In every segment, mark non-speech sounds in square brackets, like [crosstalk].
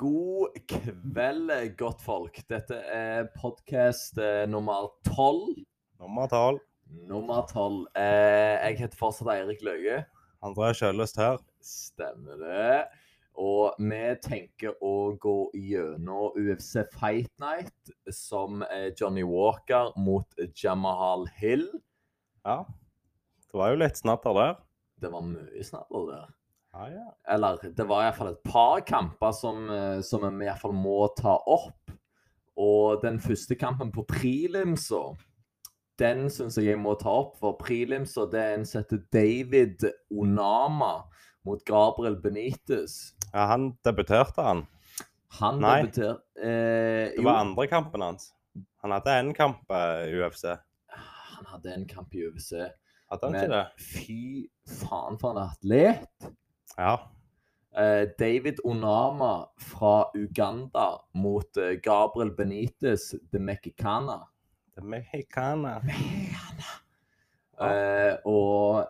God kveld, godtfolk. Dette er podkast eh, nummer tolv. Nummer tolv. Nummer tolv. Eh, jeg heter fortsatt Eirik Løye. André Kjøllest her. Stemmer det. Og vi tenker å gå gjennom UFC Fight Night, som er Johnny Walker mot Jamahal Hill. Ja. Det var jo litt snadder der. Det var mye snadder der. Ja. Eller det var iallfall et par kamper som, eh, som vi iallfall må ta opp. Og den første kampen på prelimsa, den syns jeg jeg må ta opp. For prelimsa det er en som heter David Onama mot Gabriel Benitez. ja han debuterte, han. Han Nei. debuterte eh, Det var andre kampen hans. Han hadde én kamp i UFC. Han hadde en kamp i UFC. Hadde han Men ikke det? fy faen for en atlet. Ja. Eh, David Onama fra Uganda mot eh, Gabriel Benitez de Mexicana. De Mexicana. Mexicana. Ja. og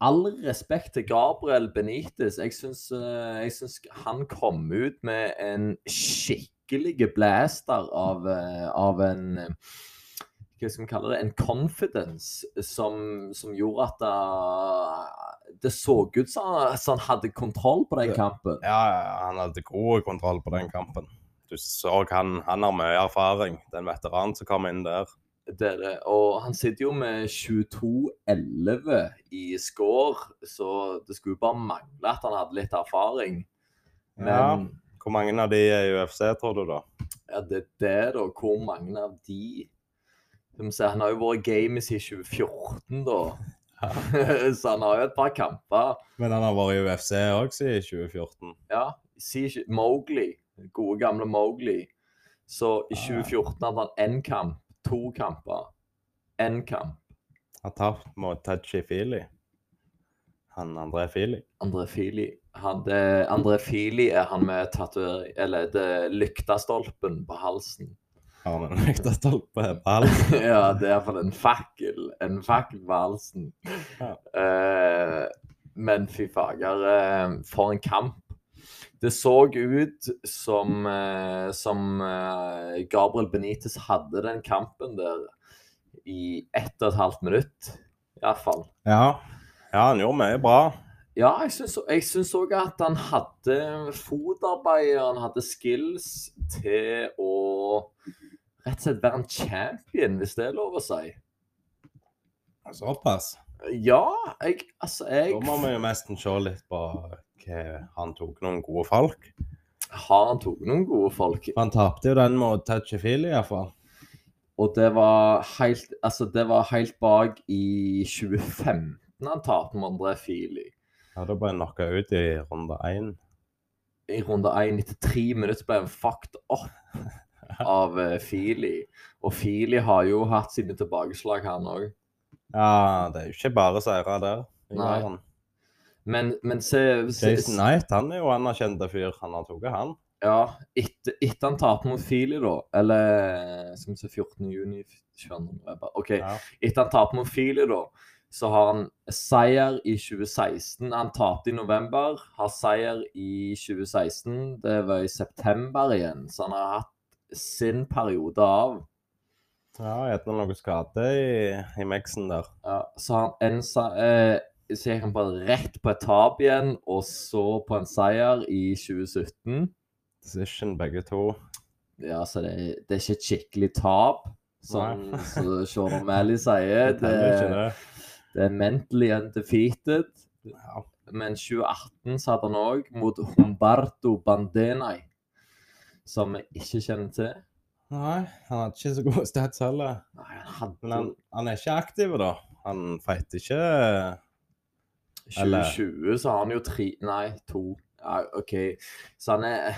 all respekt til Gabriel Benitez. Jeg syns, eh, jeg syns han kom ut med en skikkelig blaster av, eh, av en eh, Hva skal vi kalle det? En confidence som, som gjorde at det, det så ut som han- hadde kontroll på den kampen. Ja, han hadde god kontroll på den kampen. Du så han, han har mye erfaring, Det er en veteran som kom inn der. Det det. Og han sitter jo med 22-11 i score, så det skulle bare mangle at han hadde litt erfaring. Men Ja. Hvor mange av de er i UFC, tror du, da? ja, det er det, da. Hvor mange av de Han har jo vært games i 2014, da. [laughs] så han har jo et par kamper. Men han har vært i UFC òg siden 2014. Ja, Mowgli. Gode, gamle Mowgli. Så i 2014 hadde han én kamp, to kamper, én kamp. Han tapt mot Tachi Fili. Han André Fili. André Fili. Han, det, André Fili er han med tatovering Eller det lyktestolpen på halsen. Har han en vektestolpe på halsen? [laughs] ja, det er iallfall en fakkel. En fakkel på halsen. Ja. Eh, men fy fager, eh, for en kamp. Det så ut som, eh, som Gabriel Benitez hadde den kampen der i ett og et halvt minutt, iallfall. Ja. ja, han gjorde mye bra. Ja, jeg syns òg at han hadde fotarbeid, han hadde skills til å rett og slett være en champion, hvis det er lov å si. Såpass. Ja, jeg Altså, jeg Da må vi jo nesten se litt på hva han tok noen gode folk. Har han tatt noen gode folk? Han tapte jo den mot Touchy-Fili iallfall. Og det var helt Altså, det var helt bak i 2015 han tapte med André Feely. Ja, da ble han knocka ut i runde én. I runde én etter tre minutter ble han fucked opp [laughs] av Feely. Fili. Og Fili har jo hatt sine tilbakeslag, han òg. Ja, det er jo ikke bare seire der. Nei. Men, men se, se Jason Knight han er jo anerkjente fyr. Han har tatt han. Ja, etter, et han tapte mot Fili, da, eller skal vi se 14. juni 22. OK. Ja. Etter han tapte mot Fili, da, så har han seier i 2016. Han tapte i november, har seier i 2016. Det var i september igjen, så han har hatt sin periode av. Ja, etter noe skade i, i Mexen der. Ja, så han ensa, eh, så gikk han bare rett på et tap igjen, og så på en seier i 2017. Decision begge to. Ja, så det, det er ikke et skikkelig tap, sånn som [laughs] Sean O'Malley sier. Er Det, det. det er mentally undefeated. Ja. Men 2018 satt han òg mot Humberto Bandenai, som vi ikke kjenner til. Nei, han hadde ikke så gode stats heller. Nei, han hadde Men han, han er ikke aktiv, da. Han fighter ikke eller- 2020 så har han jo tre Nei, to. Ja, OK. Så han er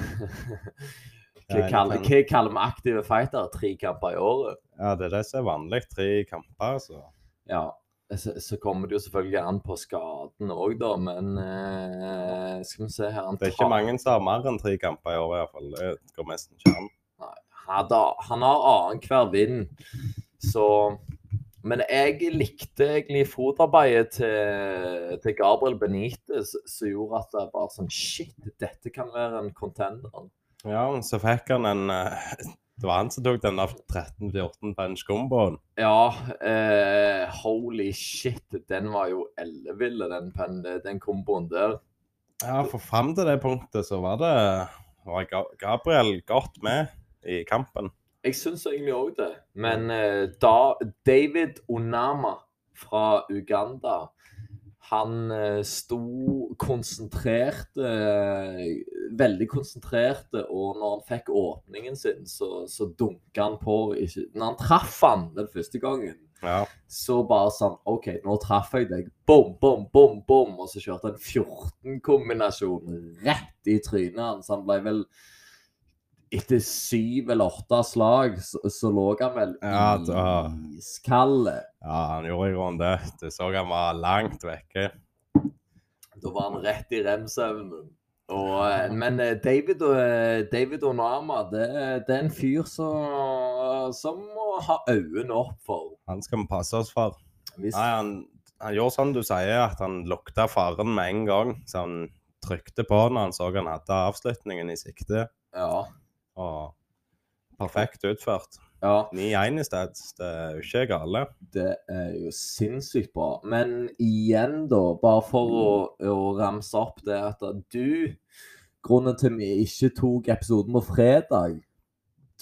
[laughs] Hva kaller, hva kaller vi aktive fightere? Tre kamper i året? Ja, det er det som er vanlig. Tre kamper, så Ja. Så, så kommer det jo selvfølgelig an på skaden òg, da, men eh, Skal vi se her han tar... Det er ikke mange som har mer enn tre kamper i hvert iallfall. Det går nesten ikke an. Han har, han har annenhver vind, så Men jeg likte egentlig fotarbeidet til, til Gabriel Benitez, som gjorde at det bare sånn Shit, dette kan være en contender. Ja, så fikk han en eh, Det var han som tok den der 13-14 punch-komboen. Ja, eh, holy shit. Den var jo elleville, den, pen- den komboen der. Ja, for fram til det punktet så var det var Gabriel godt med i kampen. Jeg syns egentlig òg det. Men eh, da David Onama fra Uganda han eh, sto konsentrert Veldig konsentrerte, og når han fikk åpningen sin, så, så dunka han på ikke, Når han traff han den første gangen, Ja. så bare sånn OK, nå traff jeg deg. Bom, bom, bom, bom. Og så kjørte han 14-kombinasjon rett i trynet hans. Han ble vel Etter syv eller åtte slag, så, så lå han vel Ja, da- ja, han gjorde i grunnen det. Du så han var langt vekke. Da var han rett i rem-søvnen. Og, eh, Men eh, David, og- David Onama, det, det er en fyr som, som må ha øynene opp for. Han skal vi passe oss for. Nei, han, han gjorde sånn du sier, at han lukta faren med en gang. Så han trykte på når han så han hadde avslutningen i sikte. ja, Og perfekt utført. Ja, 9-1 i stedet. Det er jo ikke gale. det er jo sinnssykt bra. Men igjen, da, bare for å, å ramse opp det at du Grunnen til vi ikke tok episoden på fredag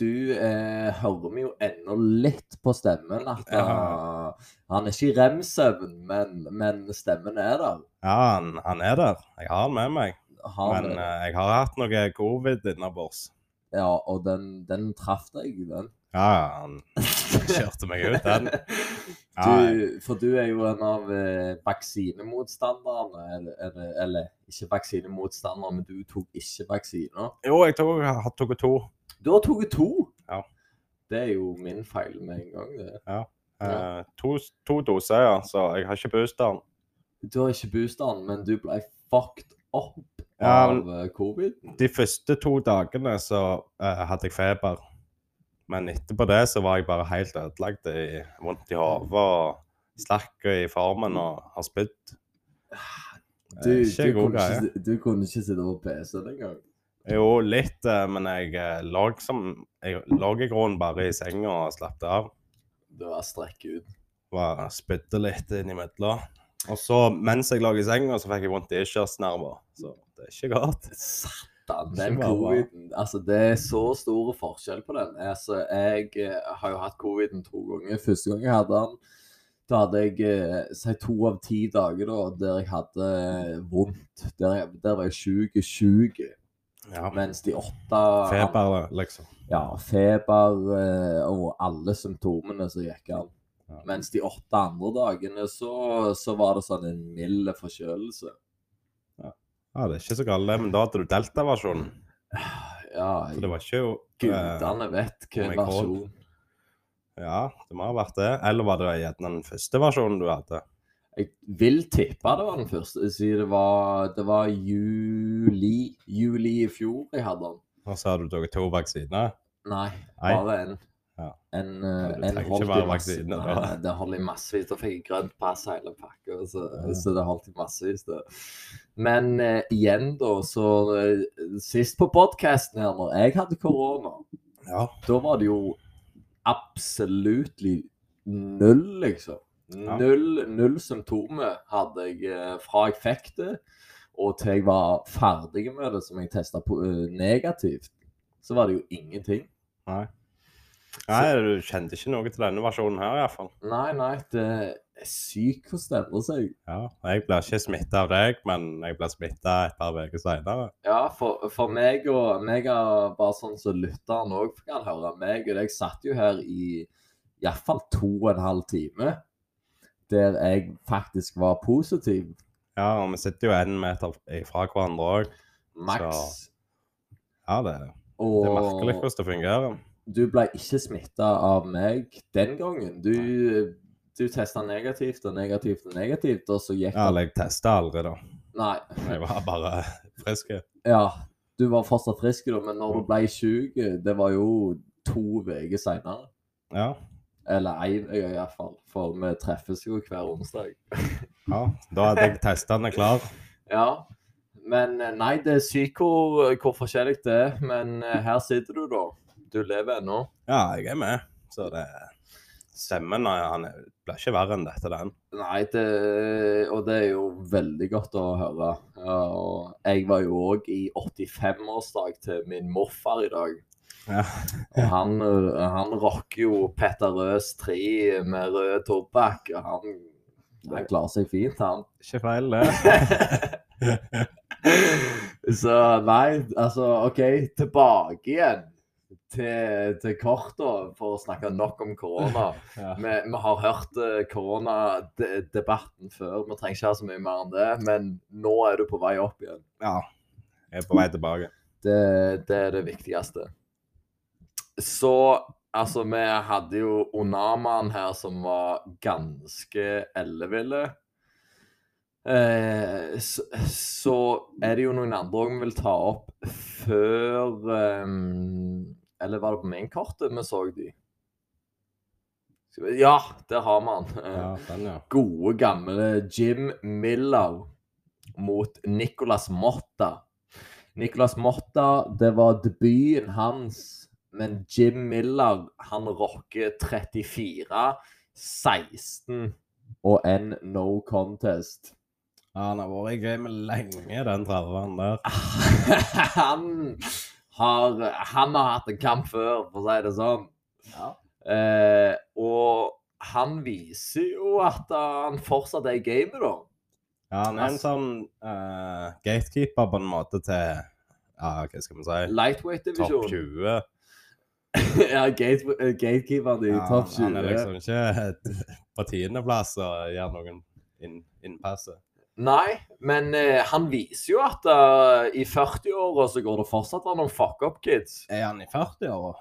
du eh, hører vi jo ennå litt på stemmen at Ja. uh, han er ikke i rem-søvn, men, men stemmen er der. Ja, han, han er der. Jeg har han med meg. Han, Men uh, jeg har hatt noe covid innabords. ja, og den, den traff deg, den. Ja, han kjørte meg ut, den. [laughs] Ja, Du, for du er jo en av eh, vaksinemotstanderne, eller, eller, eller ikke vaksinemotstander, men du tok ikke vaksiner. Jo, jeg tok, jeg har tatt to. Du har tatt to! Ja. Det er jo min feil med en gang, det. Ja. Eh, to, to doser, ja. Så jeg har ikke boosteren. Du har ikke boosteren, men du ble fucked up av ja, covid. De første to dagene så eh, hadde jeg feber. Men etterpå det så var jeg bare helt ødelagt. i Vondt i hodet og slakk i formen og har spydd. Du, Eh, du, kunne ikke, du kunne ikke sitte på PC-en engang. Jo, litt, eh, men jeg eh, lå som Jeg lå i grunnen bare i senga og slappet av. Du var strekk ut. Var Spydde litt innimellom. Og så, mens jeg lå i senga, så fikk jeg vondt i ischiasnerver. Så det er ikke godt. Satan, den coviden. Altså, det er så stor forskjell på den. Altså, jeg eh, har jo hatt coviden to ganger. Første gang jeg hadde den, da hadde jeg eh, si to av ti dager da, der jeg hadde eh, vondt. Der, der var jeg sjuk, sjuk. Ja, Mens de åtte Feber, liksom. Ja, feber og alle symptomene som gikk an. Ja. Mens de åtte andre dagene så, så var det sånn en mild forkjølelse. Ja, det er ikke så galt. Men da hadde du delta-versjonen. Ja, Så det var ikke jo eh, gudene vet hvilken versjon. Ja, det må ha vært det. Eller var det gjerne den første versjonen du hadde? Jeg vil tippe det var den første, siden det var, det var juli, juli i fjor jeg hadde den. Og så har du tatt to vaksiner? Nei, bare en. Ja. En, Ja, en holdt i masse, nei, det holdt i massevis. Da fikk jeg grønt pass hele pakka, så, Ja. så det holdt i massevis. Det. Men eh, igjen, da, så eh, Sist på podkasten her, når jeg hadde korona, Ja. da var det jo absolutt null, liksom. Null, null symptomer hadde jeg eh, fra jeg fikk det, og til jeg var ferdig med det, som jeg testa negativt. Så var det jo ingenting. Nei. Nei, du kjente ikke noe til denne versjonen her, iallfall. Nei, nei, det er sykt hvordan det endrer seg. Ja. Jeg blir ikke smitta av deg, men jeg blir smitta et par uker seinere. Ja, for, for meg og meg er bare sånn som lytteren òg kan høre. Meg og deg satt jo her i iallfall to og en halv time der jeg faktisk var positiv. Ja, og vi sitter jo én meter fra hverandre òg. Maks. Ja, det, det er merkelig hvordan det fungerer. Du ble ikke smitta av meg den gangen. Du, du testa negativt og negativt og negativt, og så gikk Ja, eller jeg testa aldri, da. Nei. Jeg var bare frisk. Ja, du var fortsatt frisk, da, men når du ble syk, det var jo to uker seinere. Ja. Eller én uke iallfall, for vi treffes jo hver onsdag. ja. Da hadde jeg testene klar. [laughs] Ja, men eh, nei, det er hvor, hvor forskjellig det er. Men eh, her sitter du, da. Du lever ennå. Ja, jeg er med. Så det Stemmen han blir ikke verre enn dette, den. Nei, det, og det er jo veldig godt å høre. Og jeg var jo òg i 85-årsdag til min morfar i dag. Ja. Og han, han rocker jo Petter Røs 3 med rød tobakk. og Han, han klarer seg fint, han. Ikke feil, det. [laughs] Så nei, altså OK, tilbake igjen til, til korta for å snakke nok om korona. [laughs] Ja. Vi, vi har hørt eh, koronadebatten før, vi trenger ikke ha så mye mer enn det. Men nå er du på vei opp igjen. ja. Jeg er på vei tilbake. Det, det er det viktigste. Så altså, vi hadde jo Onaman her som var ganske elleville. Eh, så, så er det jo noen andre òg vi vil ta opp før ehm, Eller var det på mainkortet vi så de? Ja, der har vi han. Ja, den, ja. gode, gamle Jim Miller mot Nicolas Motta. Nicolas Motta, det var debuten hans, men Jim Miller, han rocker 34, 16 og en no contest. ja. Han har vært i gamet lenge, den trerveren der. [laughs] han, har, han har hatt en kamp før, for å si det sånn. Eh, og han viser jo at han fortsatt er i gamet, da. Ja, han er en sånn uh, gatekeeper på en måte til Ja, hva skal vi si? Lightweight-divisjon. 20. [laughs] ja, gate, eh, gatekeeperen i Ja, topp 20. han er liksom ikke på tiendeplass og gjør noen inn, innpasset. Nei, men eh, han viser jo at eh, i 40-åra så går det fortsatt an noen fuck up kids. Er han i 40-åra?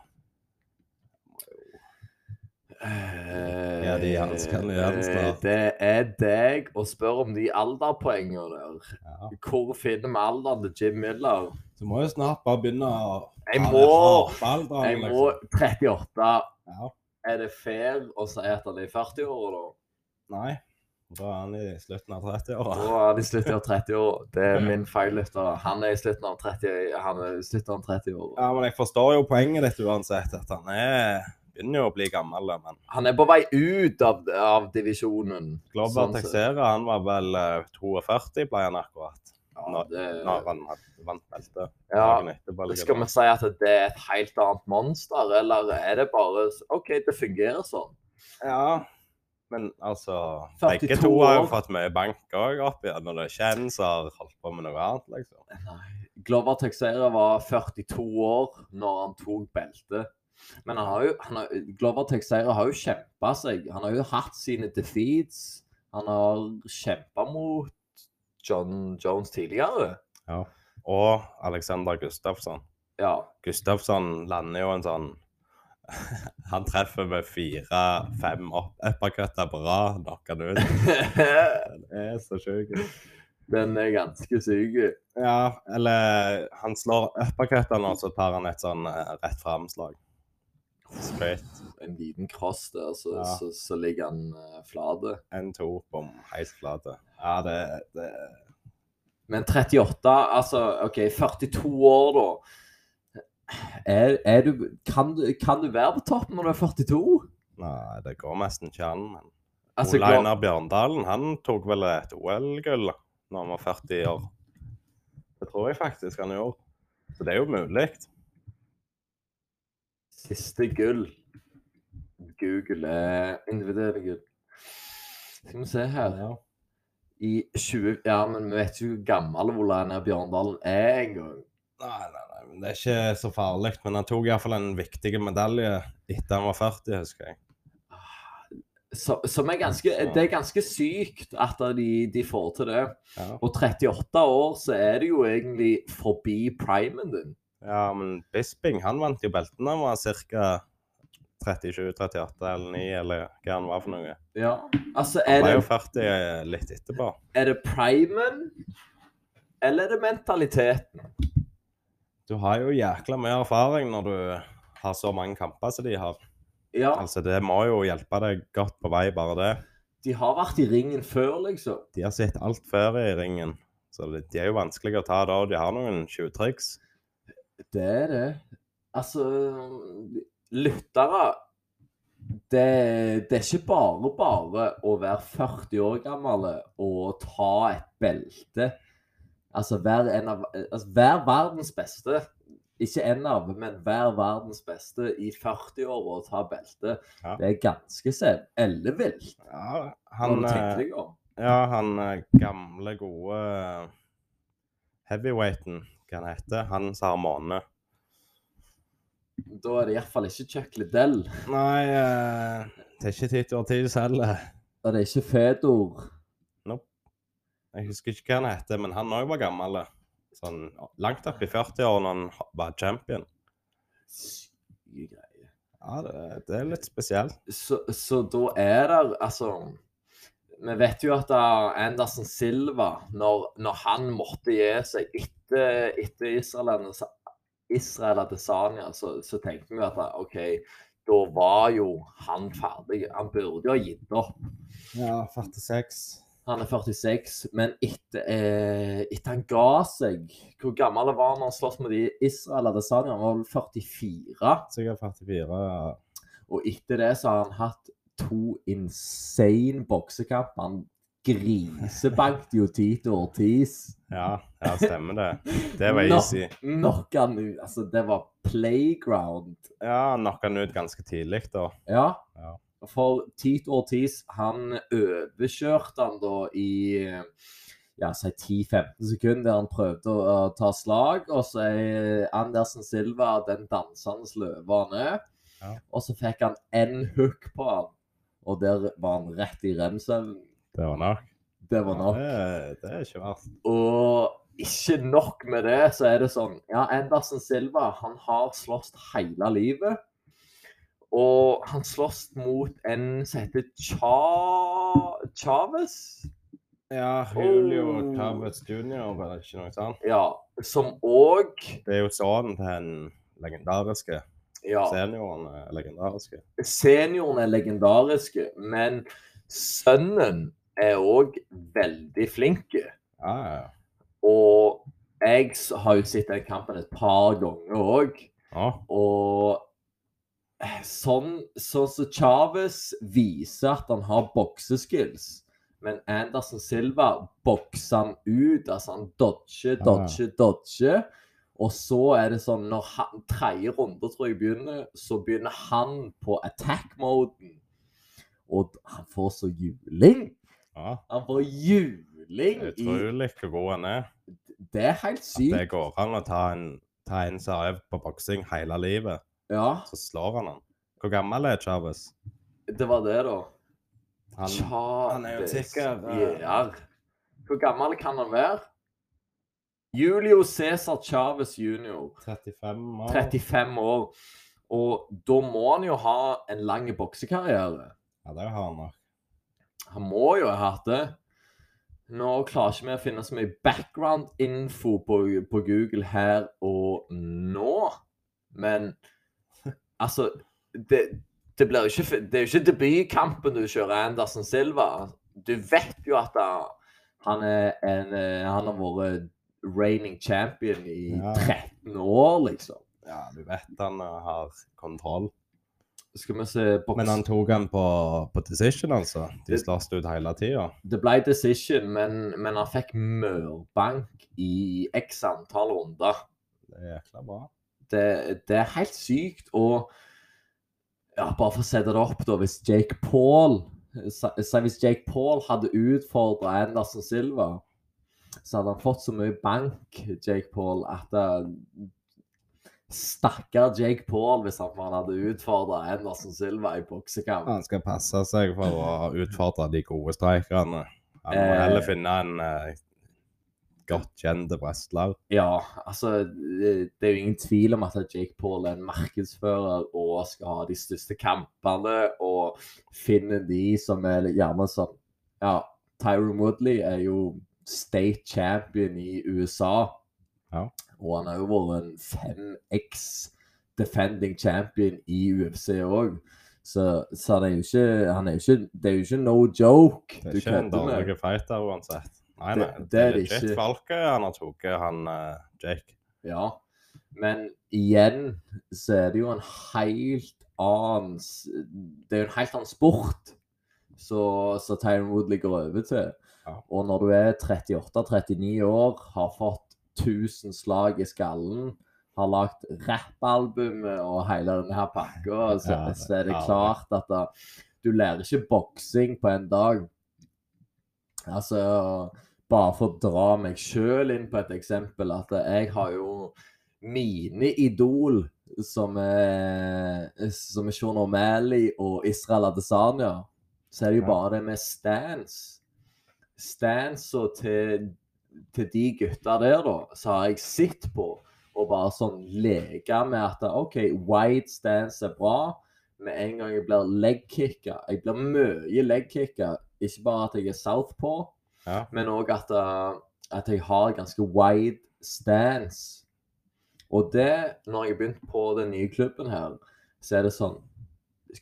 Eh, Ja, de hanskene igjen snart. Det er deg å spørre om de alderpoengene der. Ja. Hvor finner vi alderen til Jim Miller? Du må jo snart bare begynne å Jeg må- Jeg må liksom. 38. Ja. Er det fair å si at han er i 40-åra, da? Nei. Da er han i slutten av 30-åra. Da er han i slutten av 30-åra. Det er min feil, lytter. Han er i slutten av 30 Han er i slutten av 30-åra. Ja, men jeg forstår jo poenget ditt uansett, at han er begynner jo å bli gammel, men Han er på vei ut av, av divisjonen. Glover Sånn. Texera, han var vel eh, 42, ble han akkurat, Ja, det, når han vant beltet. ja, skal vi si at det er et helt annet monster, eller er det bare OK, det fungerer sånn? Ja, men altså 42 Begge to har jo fått mye bank òg opp igjen, og det er kjent, så som har holdt på med noe annet, liksom. Glover Texera var 42 år når han tok beltet. Men han har jo, han har, Glover Texera har jo kjempa seg. Han har jo hatt sine defeats. Han har kjempa mot John Jones tidligere. Ja. Og Alexander Gustafsson. Ja. Gustafsson lander jo en sånn [laughs] Han treffer med fire-fem uppercutter på rad, knocker han ut. [laughs] Den er så sjuk. Den er ganske syk. Ja, eller han slår uppercutteren, og så tar han et sånn eh, rett fram-slag. Straight. En liten cross der, så, Ja. så, så ligger han uh, flate. En, to, bom, helt flate. Ja, det, det Men 38, altså OK, 42 år, da. Er, er du, kan, du, kan du være på toppen når du er 42? Nei, det går nesten ikke an. Men Altså, Ole Einar går... Bjørndalen han tok vel et OL-gull når han var 40 år. Det tror jeg faktisk han gjorde. Så det er jo mulig. Siste gull. Google er individuelle gull. Skal vi se her. Ja. I 20 Ja, men vi vet jo hvor gammel Ole Einar Bjørndalen er engang. Nei, nei, nei, men det er ikke så farlig. Men han tok iallfall en viktig medalje etter han var 40, husker jeg. Så- Som er ganske Det er ganske sykt at de, de får til det. Ja, Og 38 år, så er det jo egentlig forbi primen din. ja men Bisping han vant jo belten da han var ca. 37, 38 eller 9, eller hva han var for noe. Ja. Altså, Han var jo 40 litt etterpå. er det primen, eller er det mentaliteten? Du har jo jækla mye erfaring når du har så mange kamper som de har. Ja, Altså, Det må jo hjelpe deg godt på vei, bare det. de har vært i ringen før, liksom. De har sett alt før i ringen. Så det, de er jo vanskelige å ta da, og de har noen tjuvtriks. Det er det. Altså Lyttere det, det er ikke bare bare å være 40 år gammel og ta et belte. Altså hver en av, altså, være verdens beste. Ikke en av, men hver verdens beste i 40-åra og ta belte. Ja. Det er ganske ellevilt. Ja, han, eh, ja, han eh, gamle, gode eh, heavyweighten, hva han heter, han som har måne. Da er det iallfall ikke Chuck Liddell. Nei, det er ikke Tito Ortiz heller. Og det er ikke Fedor. Jeg husker ikke hva han heter, men han òg var gammel. Sånn langt opp i 40-årene når han var champion. Syke greier. Ja, det, det er litt spesielt. Så, så da er det Altså Vi vet jo at da Anderson Silva, når, når han måtte gi seg etter, etter Israel, Israel Adesanya, så, så tenkte vi at OK, da var jo han ferdig. Han burde jo ha gitt opp. Ja, 46. Han er 46, men etter, eh, etter han ga seg Hvor gammel var han når han sloss med de Israel Adesanya? Han var vel 44. Sikkert 44. ja. Og etter det så har han hatt to insane boksekamper. Han grisebankte jo Tito Ortiz. Ja, ja, stemmer det. Det var easy. Knocka han ut. Altså, det var playground. Ja, han knocka han ut ganske tidlig, da. Ja. Ja. For Tito Ortiz, han overkjørte han da i ja, si 10-15 sekunder der han prøvde å uh, ta slag. Og så er Andersen Silva den dansende løva han er. Ja. Og så fikk han én hook på han, og der var han rett i rem-søvn. Det var nok. Det var nok. Ja, det, det er ikke verst. Og ikke nok med det, så er det sånn Ja, Andersen Silva han har slåss hele livet. Og han slåss mot en som heter Cha Chavez. Ja, Julio Oh. Chavez jr., var det ikke noe sånt? Ja, som òg Det er jo sønnen til den legendariske. Ja, Senioren er legendariske. senioren er legendariske, men sønnen er òg veldig flink. Ja, ja. Og jeg har jo sett den kampen et par ganger òg. Ja, Og sånn så, så Chavez viser at han har bokseskills, men Anderson Silva bokser han ut. Altså han dodger, Ah. dodger, dodger. Og så er det sånn når han, tredje runde tror jeg begynner, så begynner han på attack-moden. Og han får så juling. ja. Han får juling. I, Utrolig hvor god han er. det er helt At sykt. det går an å ta en, ta en øvd på boksing hele livet, Ja, så slår han han. Hvor gammel er Chavez? det var det, da. Han, han er jo sikker. Ja. Hvor gammel kan han være? Julio Cæsar Chávez jr. 35 år. 35 år. Og da må han jo ha en lang boksekarriere. Ja, det har han nok. Han må jo ha hatt det. Nå klarer ikke vi å finne så mye background-info på, på Google her og nå, men altså Det, det ikke Det er jo ikke debutkampen du kjører Andersen Silva. Du vet jo at han en eh, Han har vært reigning champion i Ja. 13 år, liksom. Ja, du vet han eh, har kontroll. Skal vi se boks... Men han tok han på, på decision, altså. De slåss ut hele tida. Det ble decision, men, men han fikk mørbank i x antall runder. Det er jækla bra. Det, det er helt sykt. Og ja, bare for å sette det opp, da Hvis Jake Paul Hvis Jake Paul hadde utfordra Anderson Silva, så hadde han fått så mye bank, Jake Paul, at det, Stakkar Jake Paul hvis han han hadde utfordra Anderson Silva i boksekamp. Han skal passe seg for å utfordre de gode streikerne. Han må Eh. heller finne en eh, godt kjent wrestler. Ja, altså det det er jo ingen tvil om at Jake Paul er en markedsfører og skal ha de største kampene og finne de som er gjerne sånn Ja, Tyron Woodley er jo state champion i USA. Ja. Og han har jo vært en 5X defending champion i UFC òg. Så, så det er ikke Han er ikke Det er jo ikke no joke. Det er du ikke en dårlig fighter uansett. Nei, Det- nei. det Det er er det ikke. valget han har tatt, han eh, Jake. Ja. Men igjen så er det jo en helt annen Det er jo en helt annen sport som så Tyron Wood ligger over til. Ja. Og når du er 38-39 år, har fått 1000 slag i skallen, har lagt rappalbumet og hele denne her pakka, [laughs] så, Ja, så er det det- klart at da, du lærer ikke boksing på en dag. Altså Bare for å dra meg sjøl inn på et eksempel, at jeg har jo mine idol som er, som er Sean O'Malley og Israel Adesanya, så er det jo bare det med stance. Stansa til, til de gutta der, da, så har jeg sett på og bare sånn leke med at OK, wide stance er bra. Med en gang jeg blir legkicka Jeg blir mye legkicka. Ikke bare at jeg er southpaw, Ja. men òg at, uh, at jeg har ganske wide stance. Og det, når jeg begynte på den nye klubben her, så er det sånn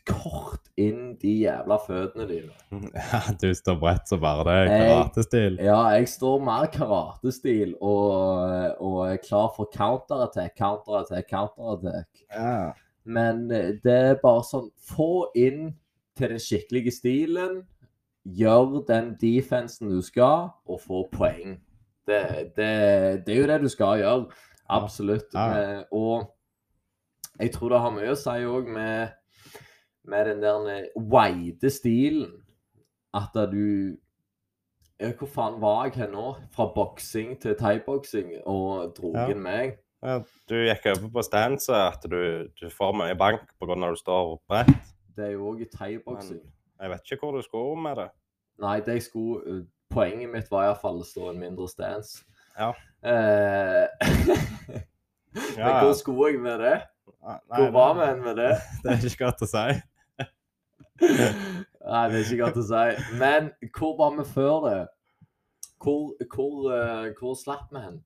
Kort inn de jævla føttene dine. [laughs] Ja, du står bredt som bare det. er Karatestil. Ja, jeg står mer karatestil og, og er klar for counterattack, counterattack, counterattack. Ja. Men eh, det er bare sånn Få inn til den skikkelige stilen. Gjør den defensen du skal, og få poeng. Det, det, det er jo det du skal gjøre. Absolutt. Ja. Eh, Og jeg tror det har mye å si òg med, med den der wide stilen. At du ja, Hvor faen var jeg her nå? Fra boksing til thaiboksing og drogen Ja. meg? Ja, du gikk over på stanset at du, du får mye bank pga. at du står bredt. Det er jo òg i thaiboksing. Jeg vet ikke hvor du skulle med det. Nei, det jeg skulle eh, Poenget mitt var iallfall å stå en mindre stance. Ja. Eh, [laughs] Men hvor skulle jeg med det? Nei, Hvor var vi hen med det? [laughs] Det er ikke godt å si. [laughs] Nei, det er ikke godt å si. Men hvor var vi før det? Hvor, hvor, eh, hvor slapp vi hen?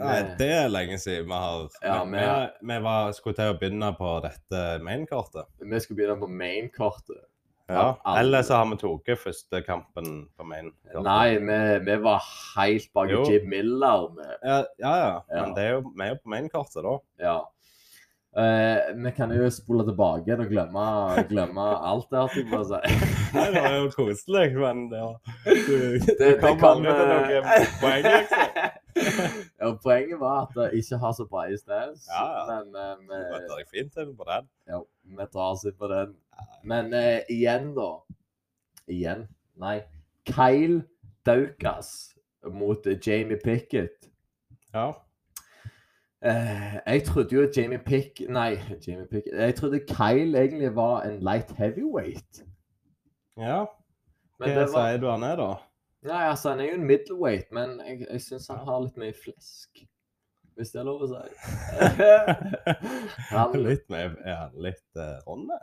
Nei, det er lenge siden vi har Ja, vi, vi, vi var, skulle til å begynne på dette mainkortet. Vi skulle begynne på main-kortet. Ja. Eller så har vi tatt første kampen på mainkortet. Nei, vi, vi var helt bak Jo. Jim Miller. Med, Ja, ja, ja. Men det er jo, vi er jo på mainkortet da. ja. Eh, vi kan jo spole tilbake og glemme, glemme alt det, her. jeg på. Nei, [laughs] det var jo koselig, men det [laughs] Du, Det, det kom aldri til noen poeng, liksom. [laughs] ja, poenget var at det ikke har så breie stance. Ja, ja. Men eh, Du vet deg fint til på den. ja, vi drar oss på den. Men eh, igjen, da. Igjen. Nei. Kyle Daukas mot Jamie Pickett. Ja. Eh, jeg trodde jo Jamie Pick... Nei, Jamie Pickett. Jeg trodde Kyle egentlig var en light heavyweight. ja. Hva var... sier du han er, da? Nei, altså, han er jo en middleweight, men jeg, jeg syns han har litt mye flesk. Hvis det er lov å si. [laughs] Han- litt med Er han litt uh, ronde?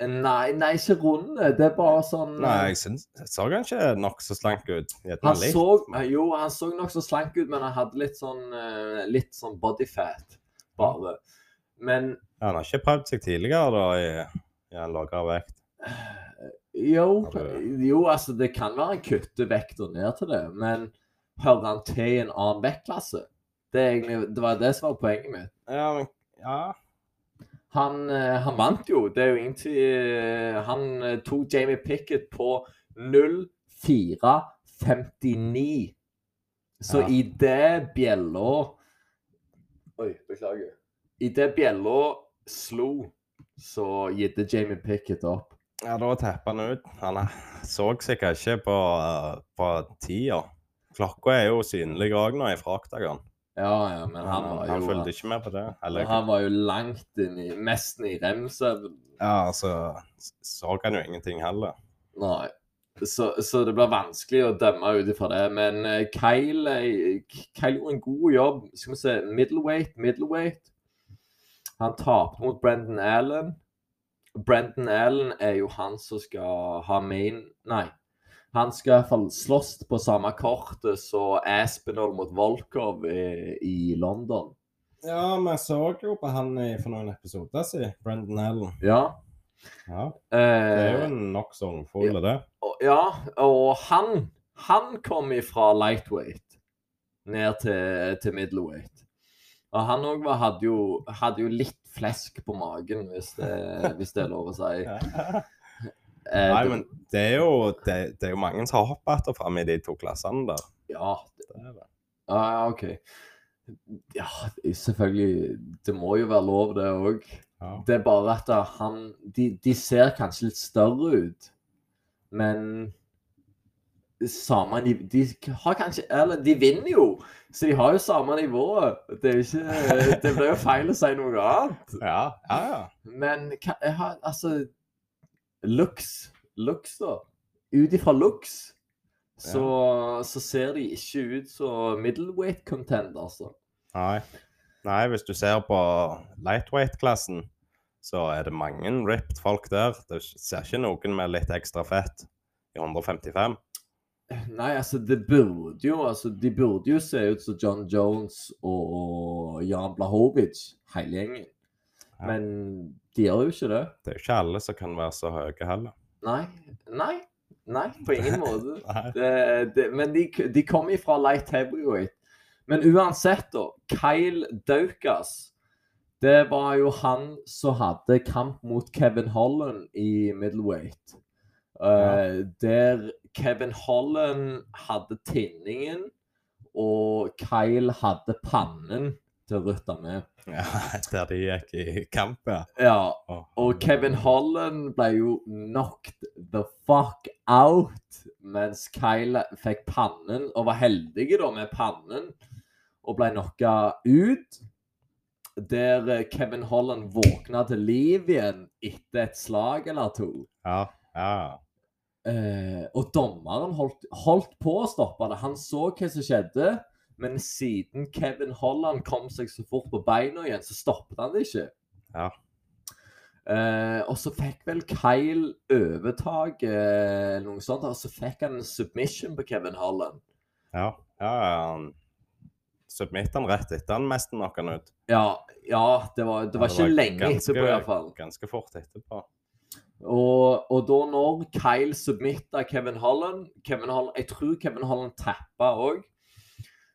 Nei, nei, ikke runde. Det er bare sånn Nei, jeg syns Så han ikke nokså slank ut? Han litt, så, men- jo, han så nokså slank ut, men han hadde litt sånn eh, Litt sånn bodyfat, bare. Men Ja, Han har ikke prøvd seg tidligere da i, i en lavere vekt? jo, jo, altså, det kan være han kutter vekta ned til det, men hører han til i en annen vektklasse? Det, egentlig, det var det som var poenget mitt. Ja, men Ja. Han, eh, han vant jo. Det er jo ingenting eh, Han eh, tok Jamie Pickett på 0-4-59. Så Ja. i det bjella Oi, beklager. I det bjella slo, så gitte Jamie Pickett opp. ja, da tapper han ut. Han så sikkert ikke på, på tida. Klokka er jo synlig òg nå i Fraktagon. Ja, ja, men han var han jo fulgte ikke med på det. Eller, Han var jo langt inn i Nesten i rem-søvn. ja, altså Så han jo ingenting heller. Nei. Så, så det blir vanskelig å dømme ut ifra det. Men eh, Kyle, eh, Kyle gjorde en god jobb. Skal vi se Middleweight, middleweight. Han tapte mot Brendan Allen. Brendan Allen er jo han som skal ha main Nei. Han skal i hvert fall slåss på samme kortet som Aspinall mot Volkov i, i London. Ja, vi så jo på han i, for noen episoder siden. Brendan Allen. Ja. Ja, det er jo Eh, en nokså ungfull, det. ja, og han Han kom ifra lightweight ned til, til middleweight. Og han òg hadde, hadde jo litt flesk på magen, hvis det, hvis det er lov å si. [laughs] Eh, Nei, men det er jo, det, det er jo mange som har hoppet etter fram i de to klassene der. Ja, Det er det. Ja, OK. Ja, selvfølgelig. Det må jo være lov, det òg. Ja. Det er bare at han de, de ser kanskje litt større ut, men samme de, de har kanskje Eller de vinner jo, så de har jo samme nivået. Det [laughs] Det blir jo feil å si noe annet. Ja, ja, ja. Men hva, jeg har, altså Looks. Looks, da. Ut ifra looks så, så ser de ikke ut som middleweight contender, altså. Nei. Nei, hvis du ser på lightweight-klassen, så er det mange ripped folk der. Du ser ikke noen med litt ekstra fett i 155. Nei, altså, det burde jo altså, De burde jo se ut som John Jones og Jan Blahovic, hele gjengen. Ja. Men de gjør jo ikke det. Det er jo ikke alle som kan være så høye heller. Nei. Nei. Nei, på ingen [laughs] måte. Det, det, men de, de kommer fra light heavyweight. Men uansett, da. Kyle Daukas. Det var jo han som hadde kamp mot Kevin Holland i middleweight. Eh, Der Kevin Holland hadde tinningen, og Kyle hadde pannen til å rutte med. Ja, [laughs] der de gikk i kamp, ja. Ja, og Kevin Holland ble jo knocked the fuck out, mens Kyle fikk pannen, og var heldig da med pannen, og ble knocka ut. Der eh, Kevin Holland våkna til liv igjen etter et slag eller to. Ja, ja. Eh, og dommeren holdt, holdt på å stoppe det. Han så hva som skjedde, men siden Kevin Holland kom seg så fort på beina igjen, så stoppet han det ikke. Ja. Eh, og så fikk vel Kyle overtak, eh, noe sånt, og så fikk han en submission på Kevin Holland. Ja, ja. Han submittet han rett etter han mest knocka han ut. Ja, ja det var, det var Ja, ikke lenge etterpå, iallfall. Ganske fort etterpå. Og, og da når Kyle submitta Kevin Holland, Kevin Holland Jeg tror Kevin Holland tappa òg.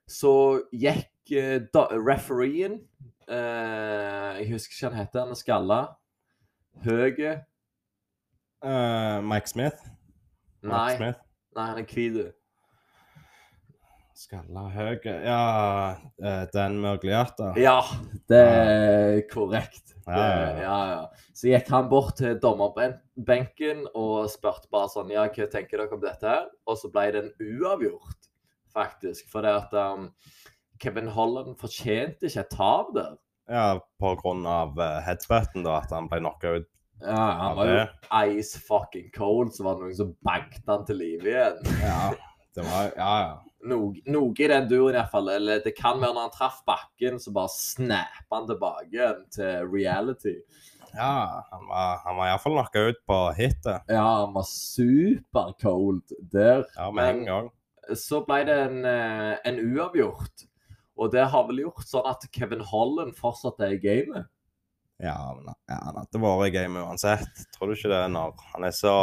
Så gikk eh, da, refereen eh, Jeg husker ikke hva han heter. Han er skalla. Høge. Uh, Mike Smith. Mike Nei, Smith. nei, han er hvit. Skalla høy Ja, eh, Dan Mørgliata. Ja, det er korrekt. Ja, Det, ja, ja. ja. Så gikk han bort til dommerbenken og spurte bare sånn Ja, hva tenker dere om dette her? Og så ble det en uavgjort, faktisk. For det at um, Kevin Holland fortjente ikke et tap der. Ja, på grunn av uh, headbutten, da, at han ble knocka ut. Ja, han var jo ice fucking cold, så var det noen som banket han til live igjen. Ja, det var Ja, ja. Noe, noe i den duren iallfall. Eller det kan være når han traff bakken, så bare snappa han tilbake til reality. ja han var, han var iallfall knocka ut på hitet. Ja, han var super cold der. Ja, med en gang. Så ble det en, eh, en uavgjort. Og det har vel gjort sånn at Kevin Holland fortsatt er i gamet. Ja, men ja, han hadde vært i gamet uansett. Tror du ikke det når han er så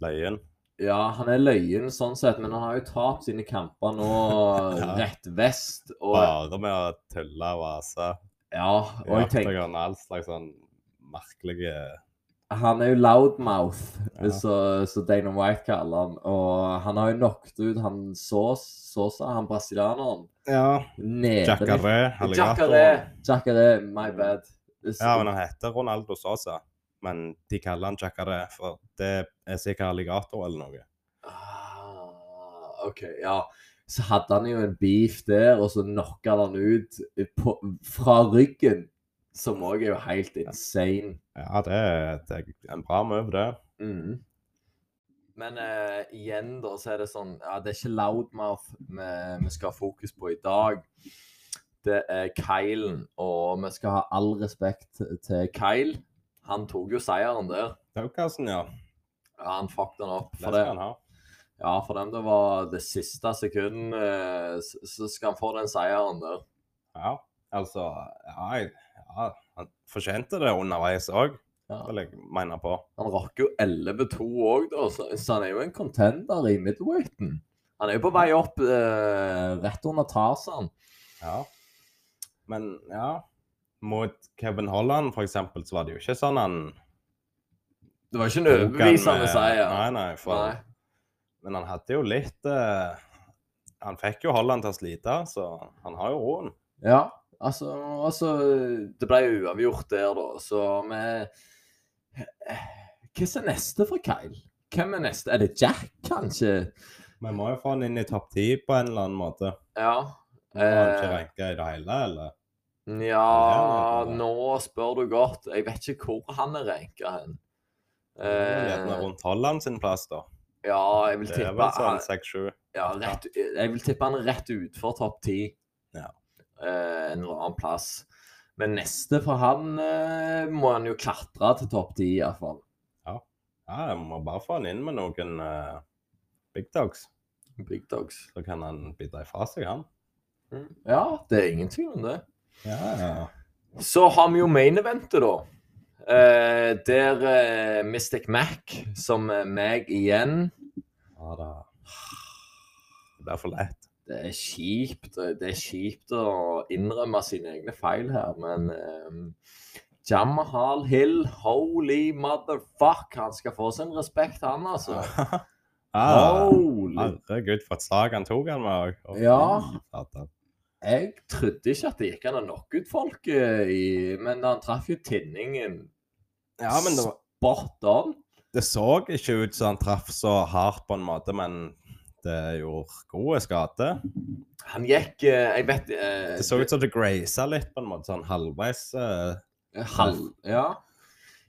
løyen? Ja, han er løyen sånn sett, men han har jo tapt sine kamper nå [laughs] Ja. rett vest. Og, Bare med å tulle og vase. ja, og jeg tenker all slags sånn merkelige Han er jo loudmouth, Ja. så, så Dana White kaller han. Og han har jo knocket ut han Sosa, Sosa han brasilianeren. Ja. Jacaré. Jacaré. Jacare, my bad. Så- Ja, men han heter Ronaldo Sosa. Men de kaller han Jacaré, for det er sikkert alligator eller noe. Ah, OK, ja. Så hadde han jo en beef der, og så knocka han ut på, fra ryggen. Som òg er jo helt insane. Ja, det det er en bra move, det. Mm. Men uh, igjen, da, så er det sånn Ja, det er ikke loudmouth vi, vi skal ha fokus på i dag. Det er Kylen, og vi skal ha all respekt til Kyle. Han tok jo seieren der. Daukassen, ja. Ja, han fucked den opp. Det For skal det, han ha. Ja, for dem det var det siste sekundet, eh, så skal han få den seieren der. Ja, altså Ja, jeg- ja han fortjente det underveis òg, Ja. vil jeg mene på. Han rakk jo 11-2 òg, da, så, så han er jo en contender i midweighten. Han er jo på vei opp eh, rett under Tarzan. Ja. Men ja Mot Kevin Holland, for eksempel, så var det jo ikke sånn han Det var ikke en overbevisende eh, seier. Nei, nei. For, Nei. Men han hadde jo litt eh, Han fikk jo Holland til å slite, så han har jo roen. Ja, altså, altså Det ble jo uavgjort der, da, så vi Hva er neste for Kyle? Hvem er neste? Er det Jack, kanskje? Vi må jo få han inn i topp ti på en eller annen måte. Ja. Har han ikke Eh, ranka i det hele, eller? ja, Ja, nå spør du godt. Jeg vet ikke hvor han er ranka hen. Er gjerne Eh, rundt Holland sin plass, da. ja, jeg vil tippe Det er vel sånn han- seks-sju. Ja, rett, jeg vil tippe han rett utfor topp ti. Ja. Eh, en annen plass. Men neste for han eh, må han jo klatre til topp ti, iallfall. Ja, jeg må bare få han inn med noen eh, big dogs. Big dogs. Så kan han bidra ifra seg, han. Mm. Ja, det er ingen tvil om det. Ja, ja. Så har vi jo main eventet, da. Eh, der eh, Mystic Mac, som er meg igjen ja da. Det er for lett. Det er kjipt. Det er kjipt å innrømme sine egne feil her, men um, Jamahal Hill, holy motherfuck, han skal få sin respekt, han, altså. [laughs] ah, herregud, for et slag han tok han med òg. Ja. Jeg trodde ikke at det gikk an å knocke ut folk, eh, i, men han traff jo tinningen ja, men det, var- spot on. det så ikke ut som han traff så hardt på en måte, men det gjorde gode skade. Han gikk uh, Jeg vet eh, Det så ut som det grasa litt på en måte, sånn halvveis. eh, Halv, ja.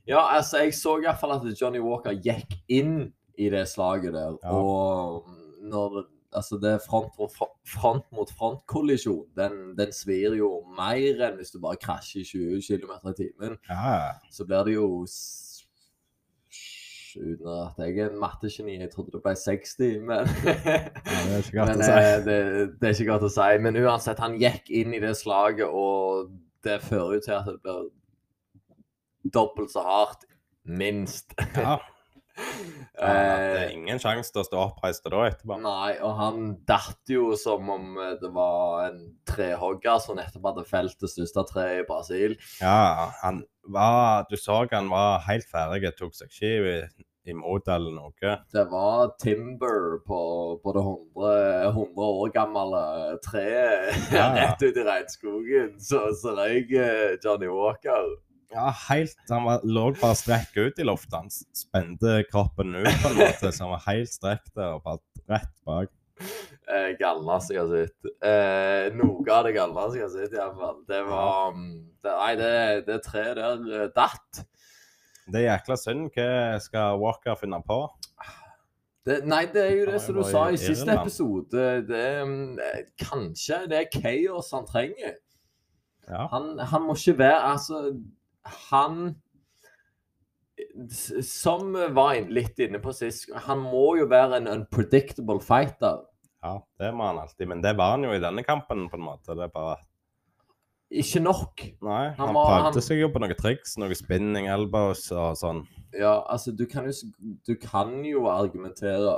ja, altså, jeg så i hvert fall at Johnny Walker gikk inn i det slaget der. Ja. Og når altså det front, mot front mot front-kollisjon, den, den svir jo mer enn hvis du bare krasjer i 20 km i timen. ja, Så blir det jo Uten at jeg er en mattegeni, jeg trodde det ble 60, men [laughs] det er men eh, det, det er ikke godt å si. Men uansett, han gikk inn i det slaget, og det fører jo til at det blir dobbelt så hardt, minst. Ja. [laughs] Er Eh, ingen sjanse til å stå oppreist da etterpå. nei, og han datt jo som om eh, det var en trehogger som nettopp hadde felt det største treet i Brasil. Ja, han var Du så han var helt ferdig, tok seg ikke i- imot eller noe. Det var timber på, på det 100, 100 år gamle treet Ja, ja. [laughs] rett ut i regnskogen. Så, så røyk eh, Johnny Walker. Ja, helt Han var, lå bare strekk ut i loftet. Han spente kroppen ut på en måte, så han var helt strekt der og falt rett bak. Eh, galneste jeg har sett. Eh, noe av det galneste jeg har sett, iallfall. Det var mm, det, Nei, det, det treet der eh, datt. Det er jækla synd. Hva skal Walker finne på? Det, nei, det er jo det som du sa i siste Irland. episode. Det, mm, eh, kanskje det er chaos han trenger. Ja. Han, han må ikke være Altså, han Som var litt inne på sist, han må jo være en unpredictable fighter. ja, det må han alltid. Men det var han jo i denne kampen, på en måte. Det er bare Ikke nok. Nei, Han han prøvde han- seg jo på noen triks, noe spinning elbows og sånn. Ja, altså, du kan jo, du kan jo argumentere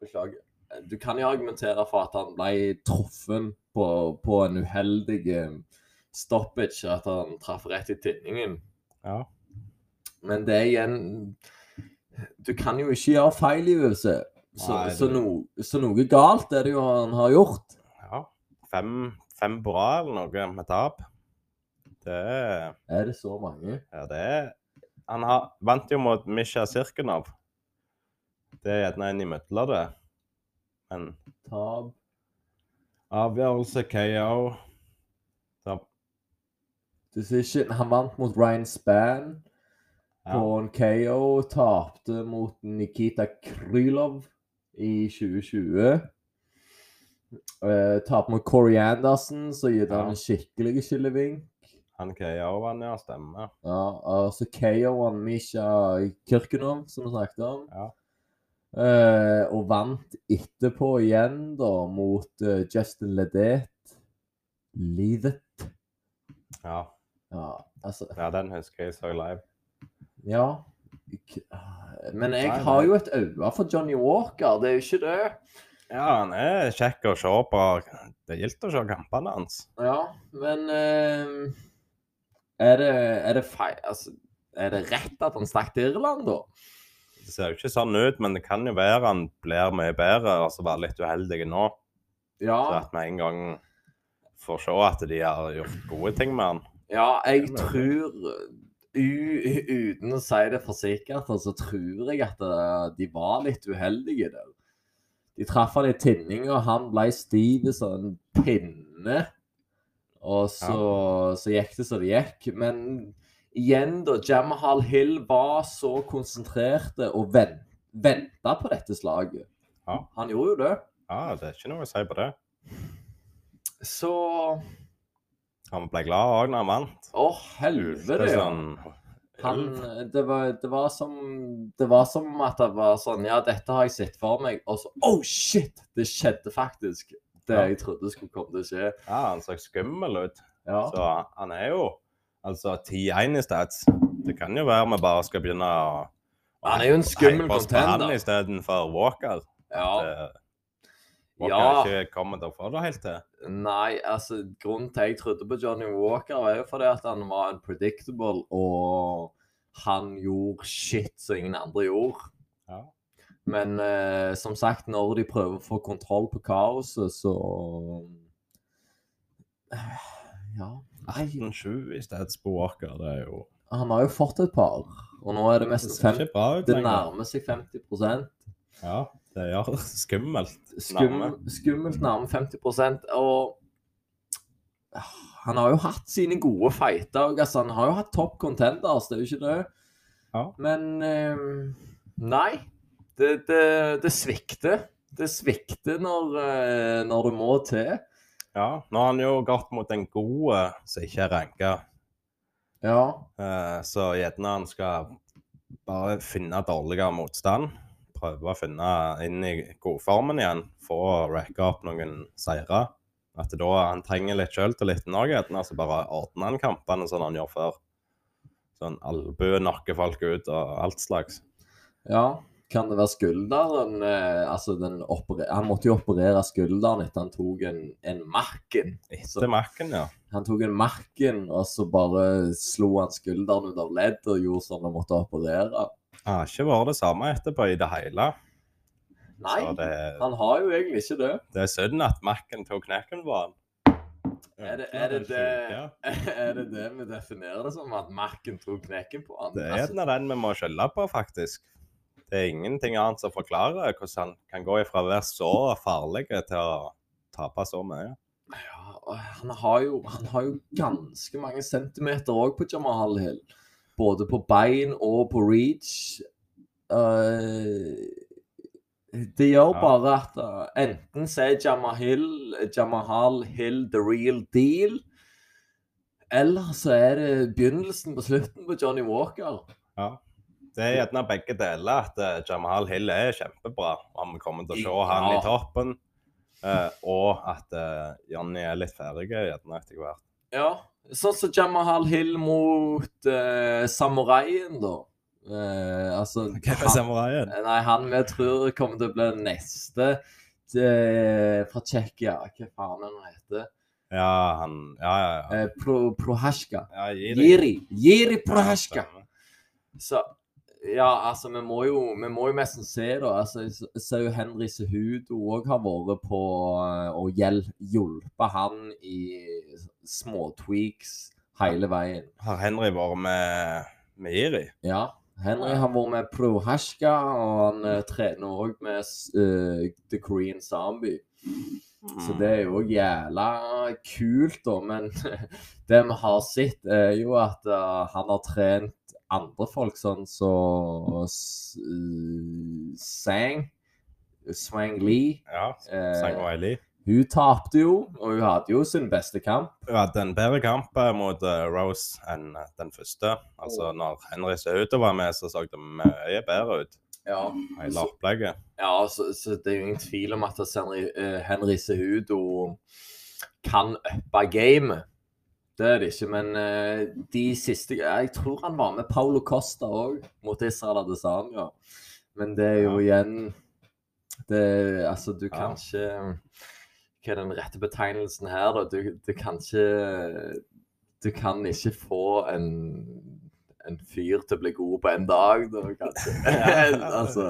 Beklager. Du kan jo argumentere for at han ble truffet på, på en uheldig eh, stoppage, at han traff rett i tinningen. Ja. Men det er igjen Du kan jo ikke gjøre feil i UFC. Så, Nei, så, no, så noe galt er det jo han har gjort. ja. Fem, fem bra eller noe med tap. Det er det så mange? Ja, det er Han har, vant jo mot Misha Sirkunov. Det er gjerne en imellom det. Men Tap avgjørelse KO Decision. Han vant mot Ryan Spann på ja. en KO. Tapte mot Nikita Krylov i 2020. Uh, Tapte mot Corey Andersen, så gitt han Ja. en skikkelig skillevink. Han KO han, ja. Stemmer. Ja, og så KO han Misha Kirkenov, som vi snakket om. Ja. Uh, og vant etterpå igjen, da, mot uh, Justin Ledet. Livet. Ja. Ja, altså ja, den husker jeg så live. Ja. Men jeg har jo et øye for Johnny Walker, det er jo ikke det. Ja, han er kjekk å se på. Det er gildt å se kampene hans. Ja, men eh, er, det, er det feil Altså, er det rett at han stakk til Irland, da? Det ser jo ikke sånn ut, men det kan jo være han blir mye bedre. Altså være litt uheldig nå. Så Ja, at vi en gang får se at de har gjort gode ting med han. Ja jeg tror u, Uten å si det for sikkert, så tror jeg at eh, de var litt uheldige der. De traff han i tinning, og han ble stiv som en pinne. Og så, så gikk det som det gikk. Men igjen, da. Jamahal Hill var så konsentrerte og ven, venta på dette slaget. Ja. Han gjorde jo det. Ja, det er ikke noe å si på det. Så Han ble glad òg når han vant. Å, Det helvete, er sånn, Han, det, var, det, var som, det var som at det var sånn Ja, dette har jeg sett for meg. Og så Oh, shit! Det skjedde faktisk. Det Ja. jeg trodde skulle komme til å skje. Ja, han så skummel ut. Ja. Så han er jo altså 10-1 i stats. Det kan jo være vi bare skal begynne å Han er jo en skummel contender. istedenfor Walker. ja. Det- Walker Ja. ikke kommet derfra da det helt til. Nei, altså grunnen til jeg trodde på Johnny Walker, var jo fordi at han var unpredictable, og han gjorde shit som ingen andre gjorde. Ja. Men eh, som sagt, når de prøver å få kontroll på kaoset, så Eh, Ja. Nei, 18-7 i stedet på Walker, det er jo han har jo fått et par, og nå er det mest ser fem, ikke bra ut Det nærmer seg 50% Ja, det ja, [laughs] skummelt. Skum, Skummelt nærme 50 og han har jo hatt sine gode fighter. Altså, han har jo hatt topp contenders, det er jo ikke det. Ja. Men eh, nei. Det, det, det svikter. Det svikter når, eh, når det må til. Ja, nå har han jo gått mot en god eh, som ikke er ranka. Ja. Eh, Så gjerne han skal bare finne dårligere motstand. Prøve å finne inn i godformen igjen. Få racka opp noen seire. At da han trenger litt sjøltillit nå, gjerne, så bare ordner han kampene sånn han gjør før. Sånn albue nakker folk ut og alt slags. ja. Kan det være skulderen? Eh, altså den han måtte jo operere skulderen etter han tok en, en Macken. Etter Mac-en, ja. Han tok en Macken, og så bare slo han skulderen ut av ledd og gjorde sånn han måtte operere. Har ikke vært det samme etterpå i det hele. Nei, det, han har jo egentlig ikke det. det er synd at Mac-en tok knekken på han. Er det er det, det, [laughs] er det det vi definerer det som, at Macken tok knekken på han? Det er Altså, den vi må skylde på, faktisk. Det er ingenting annet som forklarer hvordan han kan gå ifra å være så farlig til å tape så mye. ja, han, har jo, han har jo ganske mange centimeter òg på Jamal Hill. Både på bein og på reach. Uh, det gjør Ja. bare at uh, enten så er Jamahil, Jamahal Hill the real deal, eller så er det begynnelsen på slutten på Johnny Walker. Ja. Det er gjerne begge deler. At Jamahal Hill er kjempebra, og vi kommer til å se han Ja. i toppen. Uh, og at Jonny er litt ferdig gjerne etter hvert. Ja, sånn som Jamahal Hill mot uh, Samuraien, da. Uh, altså [laughs] Hvem er samuraien? Nei, han vi tror kommer til å bli neste til, fra Tsjekkia. Hva faen han heter? Ja, han Ja, ja, ja. Eh, Pro, Prohasjka. ja Jiri. Jiri Jiri Prohasjka. Ja, Så ja, altså, vi må jo, vi må jo nesten se, da. Altså, jeg ser jo Henry Sehudo òg har vært på å hjelpe han i småtweaks hele veien. Har Henry vært med, med Iri? Ja. Henry har vært med Prohashka, og han eh, trener òg med uh, The Korean Zombie. Så det er jo jævla kult, da. Men [laughs] det vi har sett, er jo at uh, han har trent andre folk sånn som så, uh, Sang. Swang Lee. Ja, Eh, Sang Wiley. hun tapte jo, og hun hadde jo sin beste kamp. Hun hadde en bedre kamp eh, mot eh, Rose enn eh, den første. Altså, når Henry Sehuto var med, så så det mye bedre ut. Ja, Hele opplegget. ja så, så det er jo ingen tvil om at Henry, eh, Henry Sehudo kan uppe gamet. Det er det ikke, men eh, de siste Jeg tror han var med Paulo Costa òg, mot Israel Adesanya. Men det er jo igjen Det, altså, du kan ikke Hva er den rette betegnelsen her, da? Du, du kan ikke Du kan ikke få en en fyr til å bli god på en dag, da, kanskje. [laughs] [laughs] altså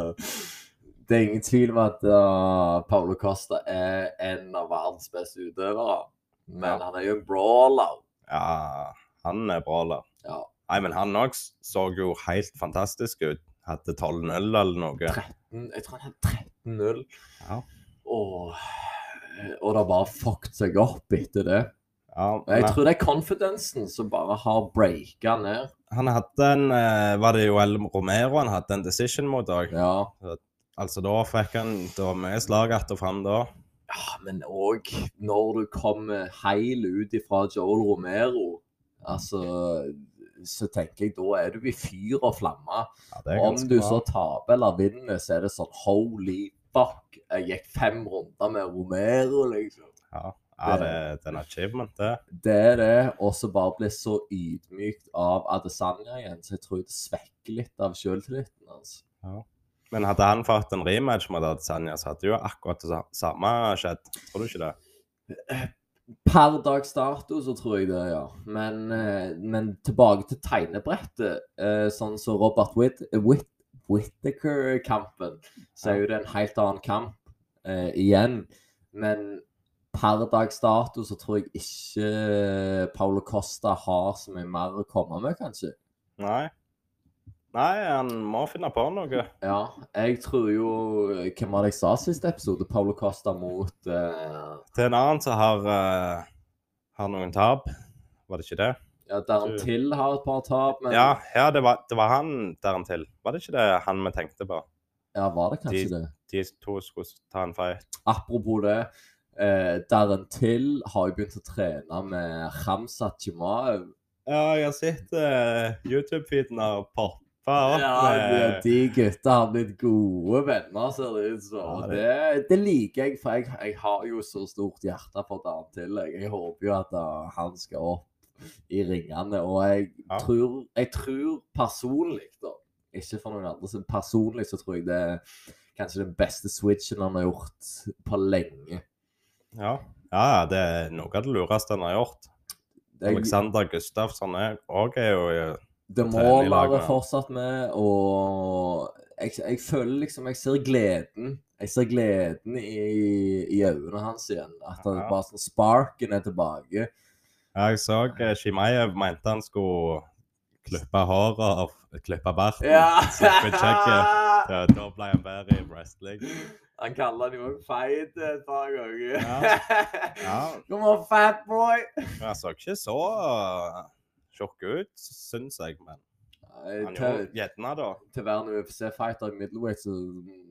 Det er ingen tvil om at uh, Paulo Costa er en av verdens beste utøvere. Men Ja. han er jo en brawler. Ja, han er bra, da. Ja. Nei, men han òg så jo helt fantastisk ut. Hadde 12-0 eller noe. 13, jeg tror han hadde 13-0. Ja. Og, og det bare fucked seg opp etter det. Ja, Jeg men tror det er confidensen som bare har breaka ned. han hadde en eh, Var det Joel Romero han hadde en decision mot òg? Ja. Altså, da fikk han Det var mye slag att og fram da. Ja, men òg når du kommer heil ut ifra Joel Romero, altså så tenker jeg da er du i fyr og flamme. Ja, Om du så taper eller vinner, så er det sånn holy fuck. Jeg gikk fem runder med Romero, liksom. Ja, ja det, det er en achievement, det. Det er det. Og så bare bli så ydmykt av Adesanya igjen, så jeg tror det svekker litt av selvtilliten hans. Men hadde han fått en rematch mot Adesanya, så hadde jo akkurat det samme skjedd. Tror du ikke det? Per dags dato så tror jeg det, ja. Men, eh, men tilbake til tegnebrettet. eh, Sånn som Robert Whit Whit Whittaker-kampen, så er jo det en helt annen kamp eh, igjen. Men per dags dato så tror jeg ikke Paulo Costa har så mye mer å komme med, kanskje. Nei. Nei, han må finne på noe. Ja, jeg tror jo Hvem var det jeg sa siste episode? Paulo Costa mot uh... Til en annen som har, uh, har noen tap. Var det ikke det? Ja, Du- har et par tap, men Ja, ja det, var, det var han der til. Var det ikke det han vi tenkte på? Ja, var det kanskje De- det? De to skulle ta en fight. Apropos det, eh, Darren har jo begynt å trene med Hamza Chimaev. Ja, jeg har sett uh, YouTube-feeden har poppa opp Ja, de, gutta har blitt gode venner, ser det ut som. Det- det, det liker jeg, for jeg, jeg har jo så stort hjerte for Dan Till. Jeg, jeg håper jo at uh, han skal opp i ringene. Og jeg, Ja. tror, jeg tror personlig, da Ikke for noen andre, men personlig så tror jeg det er kanskje den beste switchen han har gjort på lenge. Ja. ja, det er noe av det lureste han har gjort. Jeg, Alexander Gustafsson òg er jo eh, Det må være fortsatt med, og jeg, jeg føler liksom Jeg ser gleden. Jeg ser gleden i, i øynene hans igjen. At han Ja. bare sånn sparken er tilbake. Ja, Jeg så uh, Shimaev mente han skulle klippe håret og klippe barten. Ja, da ble han bedre i wrestling. Han kaller han jo òg feit et par ganger. Ja. Ja, [laughs] Come on, fat boy! Han så ikke så tjukk ut, syns jeg. Men han Til, gjerne, da. til å være en UFC-fighter i middleweight, så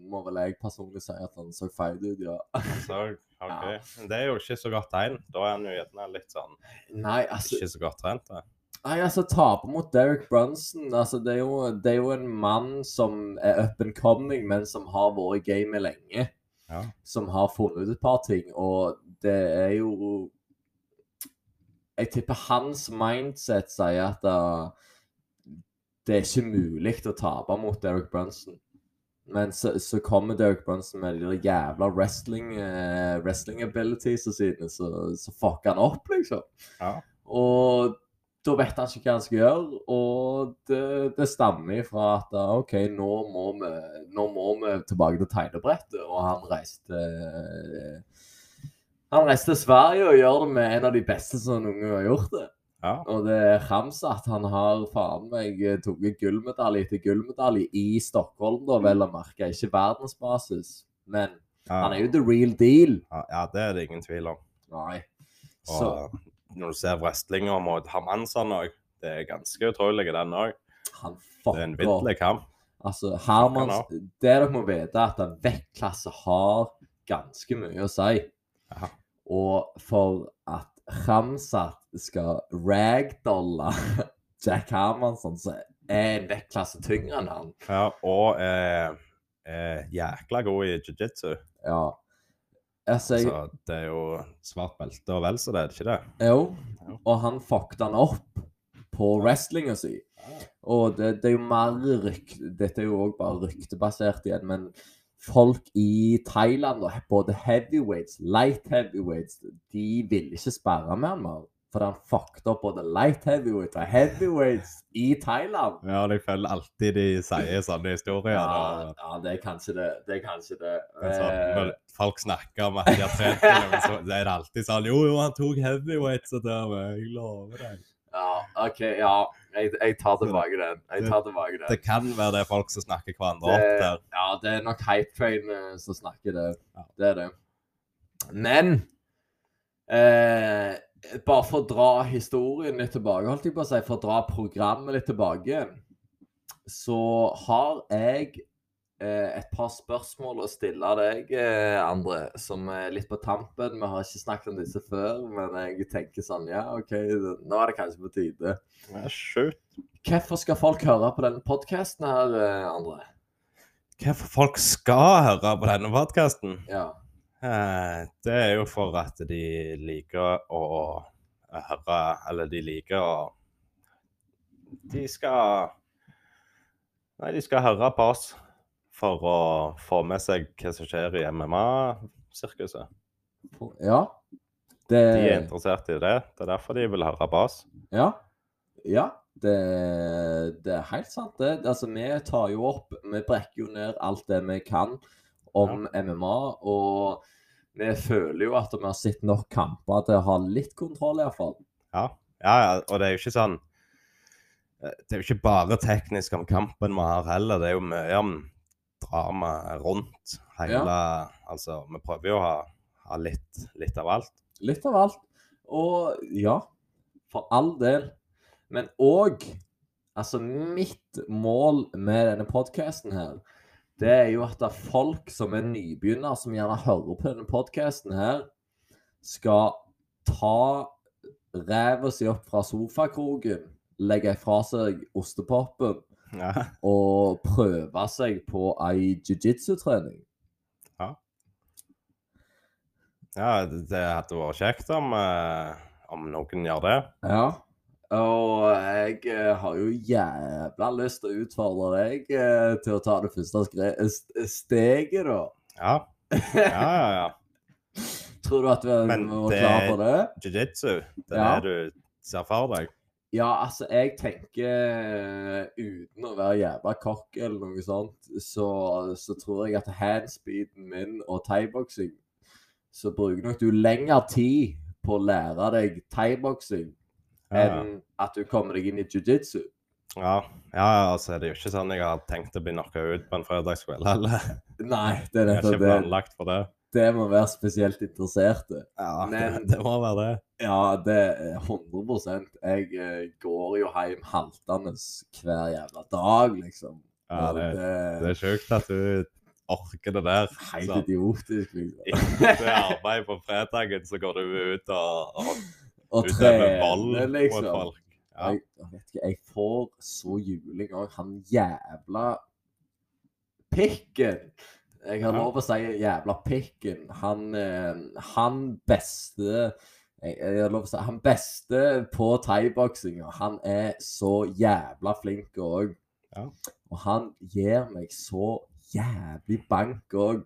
må vel jeg personlig si at han så feit ut, ja. Så, OK. [laughs] ja. det er jo ikke så godt tegn. Da er han jo gjerne litt sånn Nei, altså ikke så godt trent. da. Nei, altså, tape mot Derek Brunson altså, det, er jo, det er jo en mann som er up and coming, men som har vært i gamet lenge. Ja. Som har funnet ut et par ting, og det er jo Jeg tipper hans mindset sier at uh, det er ikke mulig å tape mot Derek Brunson. Men så, så kommer Derek Brunson med de jævla wrestling, uh, wrestling abilitiesene sine, så, så fucker han opp, liksom. Ja. Og da vet han ikke hva han skal gjøre, og det, det stammer fra at uh, OK, nå må, vi, nå må vi tilbake til tegnebrettet, og han reiste Han reiste til Sverige og gjør det med en av de beste som noen gang har gjort det. Ja. Og det er Ramsat. Han har faen meg tatt gullmedalje etter gullmedalje i Stockholm, da, vel å merke. Ikke verdensbasis, men han er jo the real deal. ja, ja, det er det ingen tvil om. Nei. Og Så når du ser wrestlinga mot Hermansson òg, det er ganske utrolig, den òg. han Det er en vill kamp. Altså, Hermans, det dere må vite, er at en vektklasse har ganske mye å si. Ja. Og for at Ramsat skal ragdolle [laughs] Jack Hermansson, så er en vektklasse tyngre enn han. Ja, og er, eh, jækla god i jiu-jitsu. Ja. Altså, jeg, Så det er jo svart belte og vel så det, er det ikke det? jo. Og han fucket han opp på wrestlinga si. Og det, det er jo mer rykt Dette er jo òg bare ryktebasert igjen, men folk i Thailand, både heavyweights, light heavyweights, de ville ikke sperre med han mer. For han fucket opp både light heavyweights og heavyweights i Thailand. Ja, jeg føler alltid de sier sånne historier. Ja, ja, det er kanskje det. Det er kanskje det. Sånn, Eh, når folk snakker om at de har trent så er det alltid sånn Jo, jo, han tok heavyweights og dør men jeg lover deg. ja, OK, ja. Jeg, jeg tar tilbake den. Jeg tar tilbake den. Det kan være det er folk som snakker hverandre opp der. Ja, det er nok Hype Train eh, som snakker det. Det er det. Men eh, Bare for å dra historien litt tilbake, holdt jeg på å si, for å dra programmet litt tilbake, så har jeg et par spørsmål å stille deg, eh, André, som er litt på tampen. Vi har ikke snakket om disse før, men jeg tenker sånn Ja, OK, nå er det kanskje på tide. Ja, Shoot. Hvorfor skal folk høre på denne podkasten her, eh, André? Hvorfor folk skal høre på denne podkasten? Ja. Eh, det er jo for at de liker å høre Eller de liker å De skal Nei, de skal høre på oss for å få med seg hva som skjer i MMA-sirkuset. Ja. Det, De er interessert i det. Det er derfor de vil høre bas. Ja. Ja. Det, det er helt sant, det. Altså, vi tar jo opp Vi brekker jo ned alt det vi kan om MMA. Og vi føler jo at vi har sett nok kamper til å ha litt kontroll, iallfall. Ja. ja, ja. Og det er jo ikke sånn eh, Det er jo ikke bare teknisk om kampen vi har heller. Det er jo mye om drama rundt hele Altså, vi prøver jo å ha, ha litt, litt av alt. Litt av alt. Og ja, for all del. Men òg Altså, mitt mål med denne podkasten her, det er jo at det er folk som er nybegynner, som gjerne hører på denne podkasten her, skal ta ræva si opp fra sofakroken, legge fra seg ostepopen Ja. og prøve seg på ei jiu-jitsu-trening. ja, det det hadde vært kjekt om, eh, om noen gjør det. Ja. Og jeg eh, har jo jævla lyst til å utfordre deg eh, til å ta det første steget, da. Ja, ja, ja. ja. [laughs] Tror du at vi var det- klar for det? Jiu-jitsu, det er Ja. det du ser for deg. Ja, altså, jeg tenker uten å være jævla kokk eller noe sånt, så, så tror jeg at handspeeden min og thaiboksing, så bruker nok du lengre tid på å lære deg thaiboksing Ja, enn at du kommer deg inn i jiu-jitsu. Ja, ja, altså, det er jo ikke sånn jeg har tenkt å bli knocka ut på en fredagskveld heller. Nei, det er Jeg er nettopp ikke det. planlagt for det. Det må være spesielt interesserte. Ja, Men- det, må være det. Ja, det er 100 Jeg eh, går jo hjem haltende hver jævla dag, liksom. Ja, det, det det er sjukt at du orker det der. er helt Så, idiotisk, liksom. [laughs] Etter arbeid på fredagen, så går du ut og, og Og utøver vold mot liksom. folk. Ja. Jeg, vet ikke, jeg får så juling òg. Han jævla pikken. Jeg har lov å si jævla pikken. Han, eh, han beste jeg, jeg lov å si Han beste på thaiboksinga. Han er så jævla flink òg. Ja. Og han gir meg så jævlig bank òg.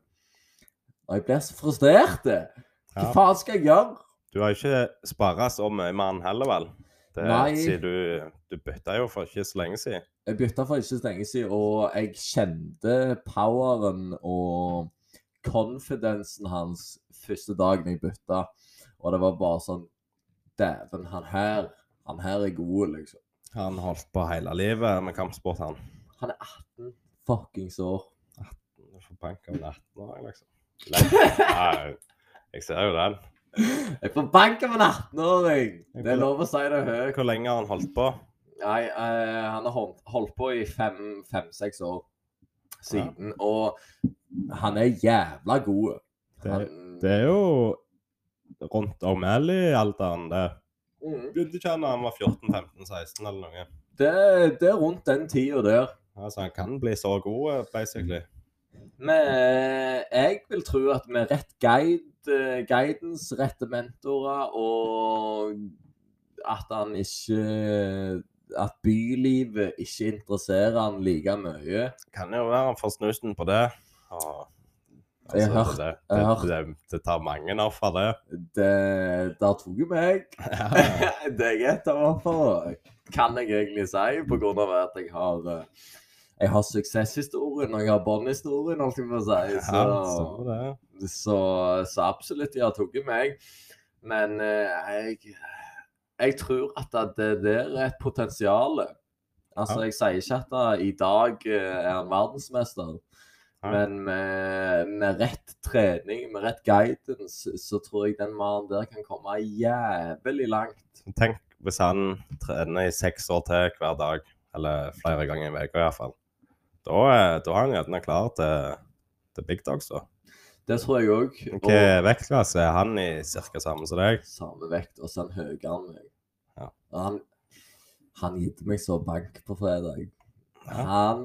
Og jeg blir så frustrert. Hva Ja. faen skal jeg gjøre? Du har ikke spara så mye med han heller, vel? Det, Nei. Siden du, du bytta jo for ikke så lenge siden. Jeg bytta for ikke så lenge siden, og jeg kjente poweren og confidensen hans første dagen jeg bytta. Og det var bare sånn Dæven, han her Han her er god, liksom. Han holdt på hele livet med kampsport, han. Han er 18 fuckings år. Du får med av en 18-åring, liksom. Nei, [laughs] jeg ser jo den. Jeg får bank av en 18-åring! Det er lov å si det høyt. Hvor lenge har han holdt på? Nei, eh, han har holdt, på i fem-seks år siden, og han er jævla god. Det, Han, det er jo rundt O'Malley-alderen, det. Mm. Begynte ikke han da han var 14-15-16 eller noe? det, det er rundt den tida der. Altså, han kan bli så god, basically. Men jeg vil tro at med rett guide, guidance, rette mentorer, og at han ikke At bylivet ikke interesserer han like mye. Kan jo være han får snusen på det. Og Jeg har Altså, hørt- det, det, det, det tar mange offer, det. Det Der tok jo meg. [laughs] det er et av ofrene. Kan jeg egentlig si, på grunn av at jeg har eh, jeg har suksesshistorien og jeg har båndhistorien, holdt jeg på å si. Ja, Så, så, så absolutt, de har tatt meg. Men eh, jeg, jeg tror at det der er et potensial. Altså, Ja. jeg sier ikke at da, i dag eh, er han verdensmester. Ja. Men med, med rett trening, med rett guidance, så tror jeg den mannen der kan komme jævlig langt. Tenk hvis han trener i seks år til hver dag, eller flere ganger i uka iallfall. Da, er- da han gjerne klar til, til big dogs. da. Det tror jeg òg. Hvilken vektklasse er han i ca. samme som deg? Samme vekt, og så er han høyere enn meg. Ja. Han, han gitt meg så bank på fredag. Ja. Han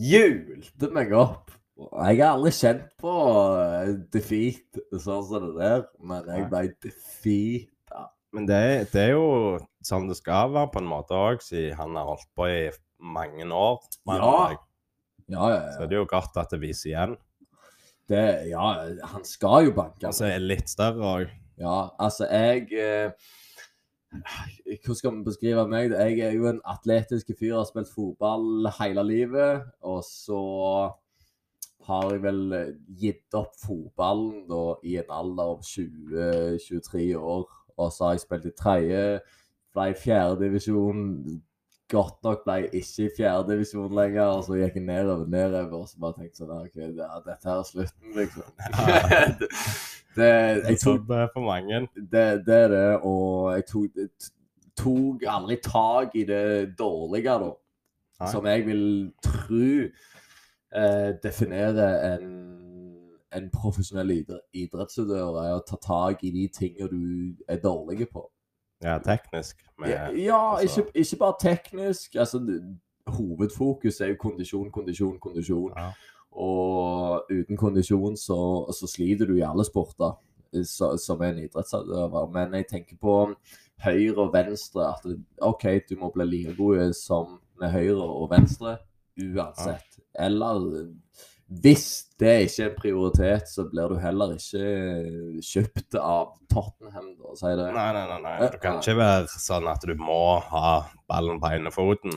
hjulte meg opp. Jeg har aldri kjent på eh, defeat sånn som det der, men jeg ble defeata. Men det, det er jo sånn det skal være på en måte òg, siden han har holdt på i mange år. mener Ja. Ja, ja, Så det er jo godt at det viser igjen. Det, ja, han skal jo banke. Altså så er litt større òg. Ja, altså jeg eh, Hvordan skal vi beskrive meg? Jeg er jo en atletisk fyr, har spilt fotball hele livet. Og så har jeg vel gitt opp fotballen da i en alder av 20-23 år. Og så har jeg spilt i tredje, ble i fjerdedivisjon. Godt nok ble jeg ikke i fjerdedivisjon lenger, og så gikk jeg nedover, nedover, og så bare tenkte sånn OK, det, dette her er slutten, liksom. [laughs] det, det, jeg tok det er for mange. det, det er det, og jeg tok, tok aldri tak i det dårlige, da. Nei. Som jeg vil tro eh, definerer en, en profesjonell idre- idrettsutøver, er å ta tak i de tingene du er dårlig på. Ja, teknisk. Med, Ja, ja altså- ikke, ikke bare teknisk. altså Hovedfokus er jo kondisjon, kondisjon, kondisjon. Ja. Og uten kondisjon så, så sliter du i alle sporter så, som en idrettsutøver. Men jeg tenker på høyre og venstre. At OK, du må bli like god som med høyre og venstre uansett. Eller hvis det ikke er en prioritet, så blir du heller ikke kjøpt av Tottenham, da, si det. Nei, nei, nei, nei. Det kan ikke være sånn at du må ha ballen på ene foten.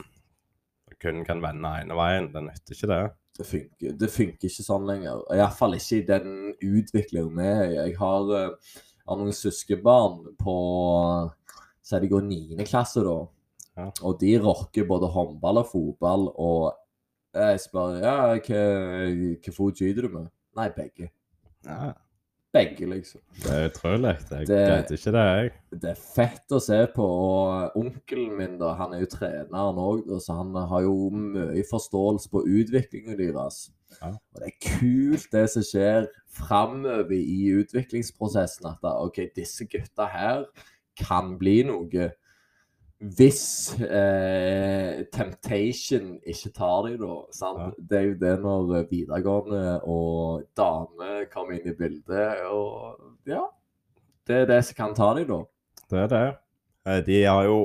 Du kun kan vende ene veien. Det nytter ikke det. Det funker, det funker ikke sånn lenger. Iallfall ikke i den utviklingen vi er i. Jeg har, eh, har noen søskenbarn på Så de går niende klasse, da. Ja. Og de rocker både håndball og fotball. Og jeg spør ja, hva, hva fot skyter du med? Nei, begge. Ja, Begge, liksom. det er utrolig. Jeg Det- greide ikke det, jeg. Det er fett å se på. Og onkelen min, da, han er jo treneren òg, så han har jo mye forståelse på utviklingen deres. Ja. Og det er kult det som skjer framover i utviklingsprosessen. At da, OK, disse gutta her kan bli noe. Hvis eh, Temptation ikke tar dem, da. Sant? Ja. Det er jo det når videregående og dame kommer inn i bildet. Og ja, det er det som kan ta dem, da. Det er det. Eh, De har jo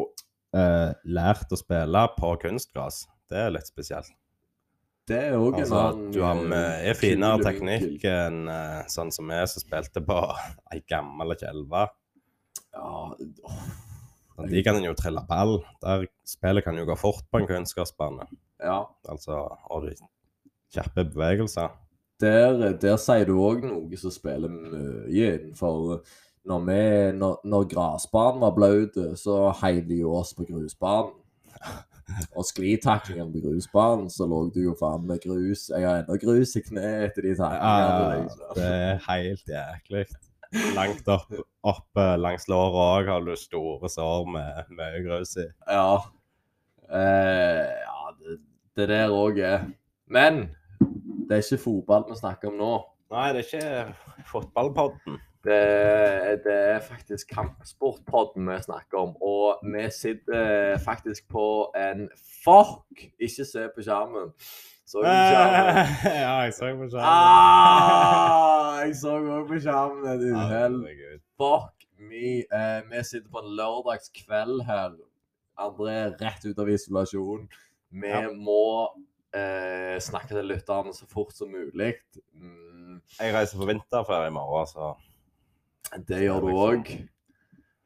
eh, lært å spille på kunstgras. Det er litt spesielt. Det er òg en Altså, annen du har med mye finere teknikk enn eh, sånn som vi som spilte på [laughs] ei gammel kjelve. Ja, åh, De kan jo trille ball. Der Spillet kan jo gå fort på en kunstgressbane. ja. Altså, har de kjappe bevegelser. Der, der sier du òg noe som spiller mye innenfor når, vi, når, når gressbanen var blaut, så heiv de jo oss på grusbanen. Og sklitaklingen på grusbanen, så lå du jo faen med grus. Jeg har ennå grus i kneet etter de taklingene. Ja, liksom. det er helt jæklig. Langt opp, opp eh, langs låret òg har du store sår med mye grus i. Ja. Eh, ja, det, det der òg er Men det er ikke fotball vi snakker om nå. Nei, det er ikke fotballpodden. Det, det er faktisk kampsportpodden vi snakker om. Og vi sitter faktisk på en Fuck! Ikke se på skjermen. Så du skjermen? [laughs] ja, jeg så på skjermen. Ah, jeg så òg på skjermen et uhell. Fuck me. Eh, vi sitter på en lørdagskveld her. André er rett ut av isolasjon. Vi Ja. må eh, snakke til lytterne så fort som mulig. Mm, Jeg reiser på vinterferie i morgen, så det gjør du òg.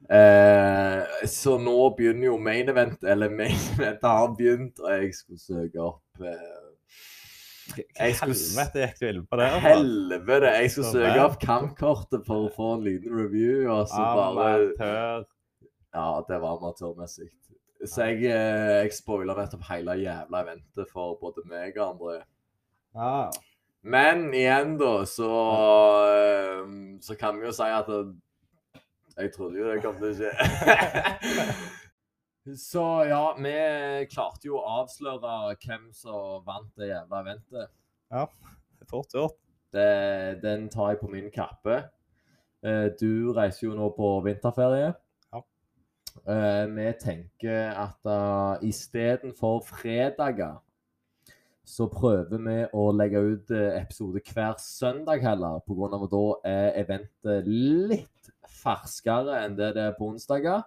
Eh, så nå begynner jo main event, eller main event har begynt, og jeg skulle søke opp eh, Helvete gikk du ille på det? altså. Helvete! Jeg skulle søke opp kampkortet for å få en liten review, og så bare. Ja, det var amatørmessig. Så jeg, eh, jeg spoila nettopp hele jævla eventet for både meg og André. Ja. Men igjen, da, så eh, Så kan vi jo si at Jeg trodde jo det kom til å skje. [laughs] så ja, vi klarte jo å avsløre hvem som vant det jævla eventet. Ja, Fort gjort. Den tar jeg på min kappe. Eh, Du reiser jo nå på vinterferie. Ja. Eh, Vi tenker at uh, istedenfor fredager, så prøver vi å legge ut eh, episode hver søndag heller, pga. at da er eventet litt ferskere enn det det er på onsdager.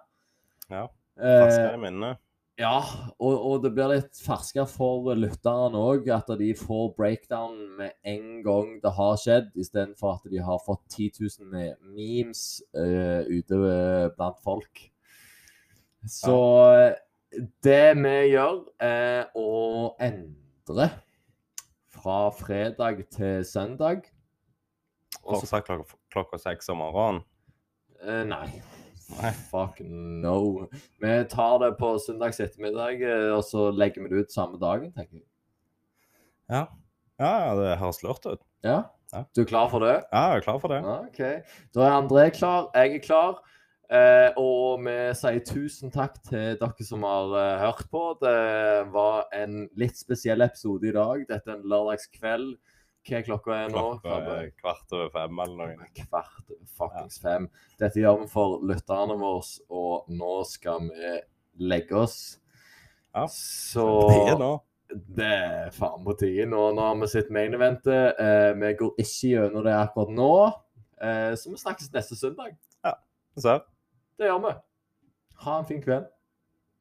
Ja, Eh, Ferskere minne. ja, og, og det blir litt ferskere for lytterne òg, at de får breakdown med en gang det har skjedd, istedenfor at de har fått 10 000 memes uh, ute eh, blant folk. Så ja. det vi gjør, er å endre fra fredag til søndag. Og så Fortsatt klokka, klokka seks om morgenen. Uh, nei. Nei. Fuck no. Vi tar det på søndags ettermiddag, eh, og så legger vi det ut samme dagen, tenker jeg. Ja. ja, det høres lurt ut. Ja? Ja. Du er klar for det? Ja, jeg er klar for det. Ja, OK. Da er André klar, jeg er klar. Eh, og vi sier tusen takk til dere som har eh, hørt på. Det var en litt spesiell episode i dag. Dette er en lørdagskveld. Hva klokka er nå? Klokka er kvart over fem eller noe. Kvart fuckings fem. Dette gjør vi for lytterne våre, og nå skal vi legge oss. Ja, Så Det er nå. det er faen på tide. Nå, nå har vi sett main eventet. Eh, vi går ikke gjennom det akkurat nå. Eh, så vi snakkes neste søndag. Ja, vi ser. Det gjør vi. Ha en fin kveld.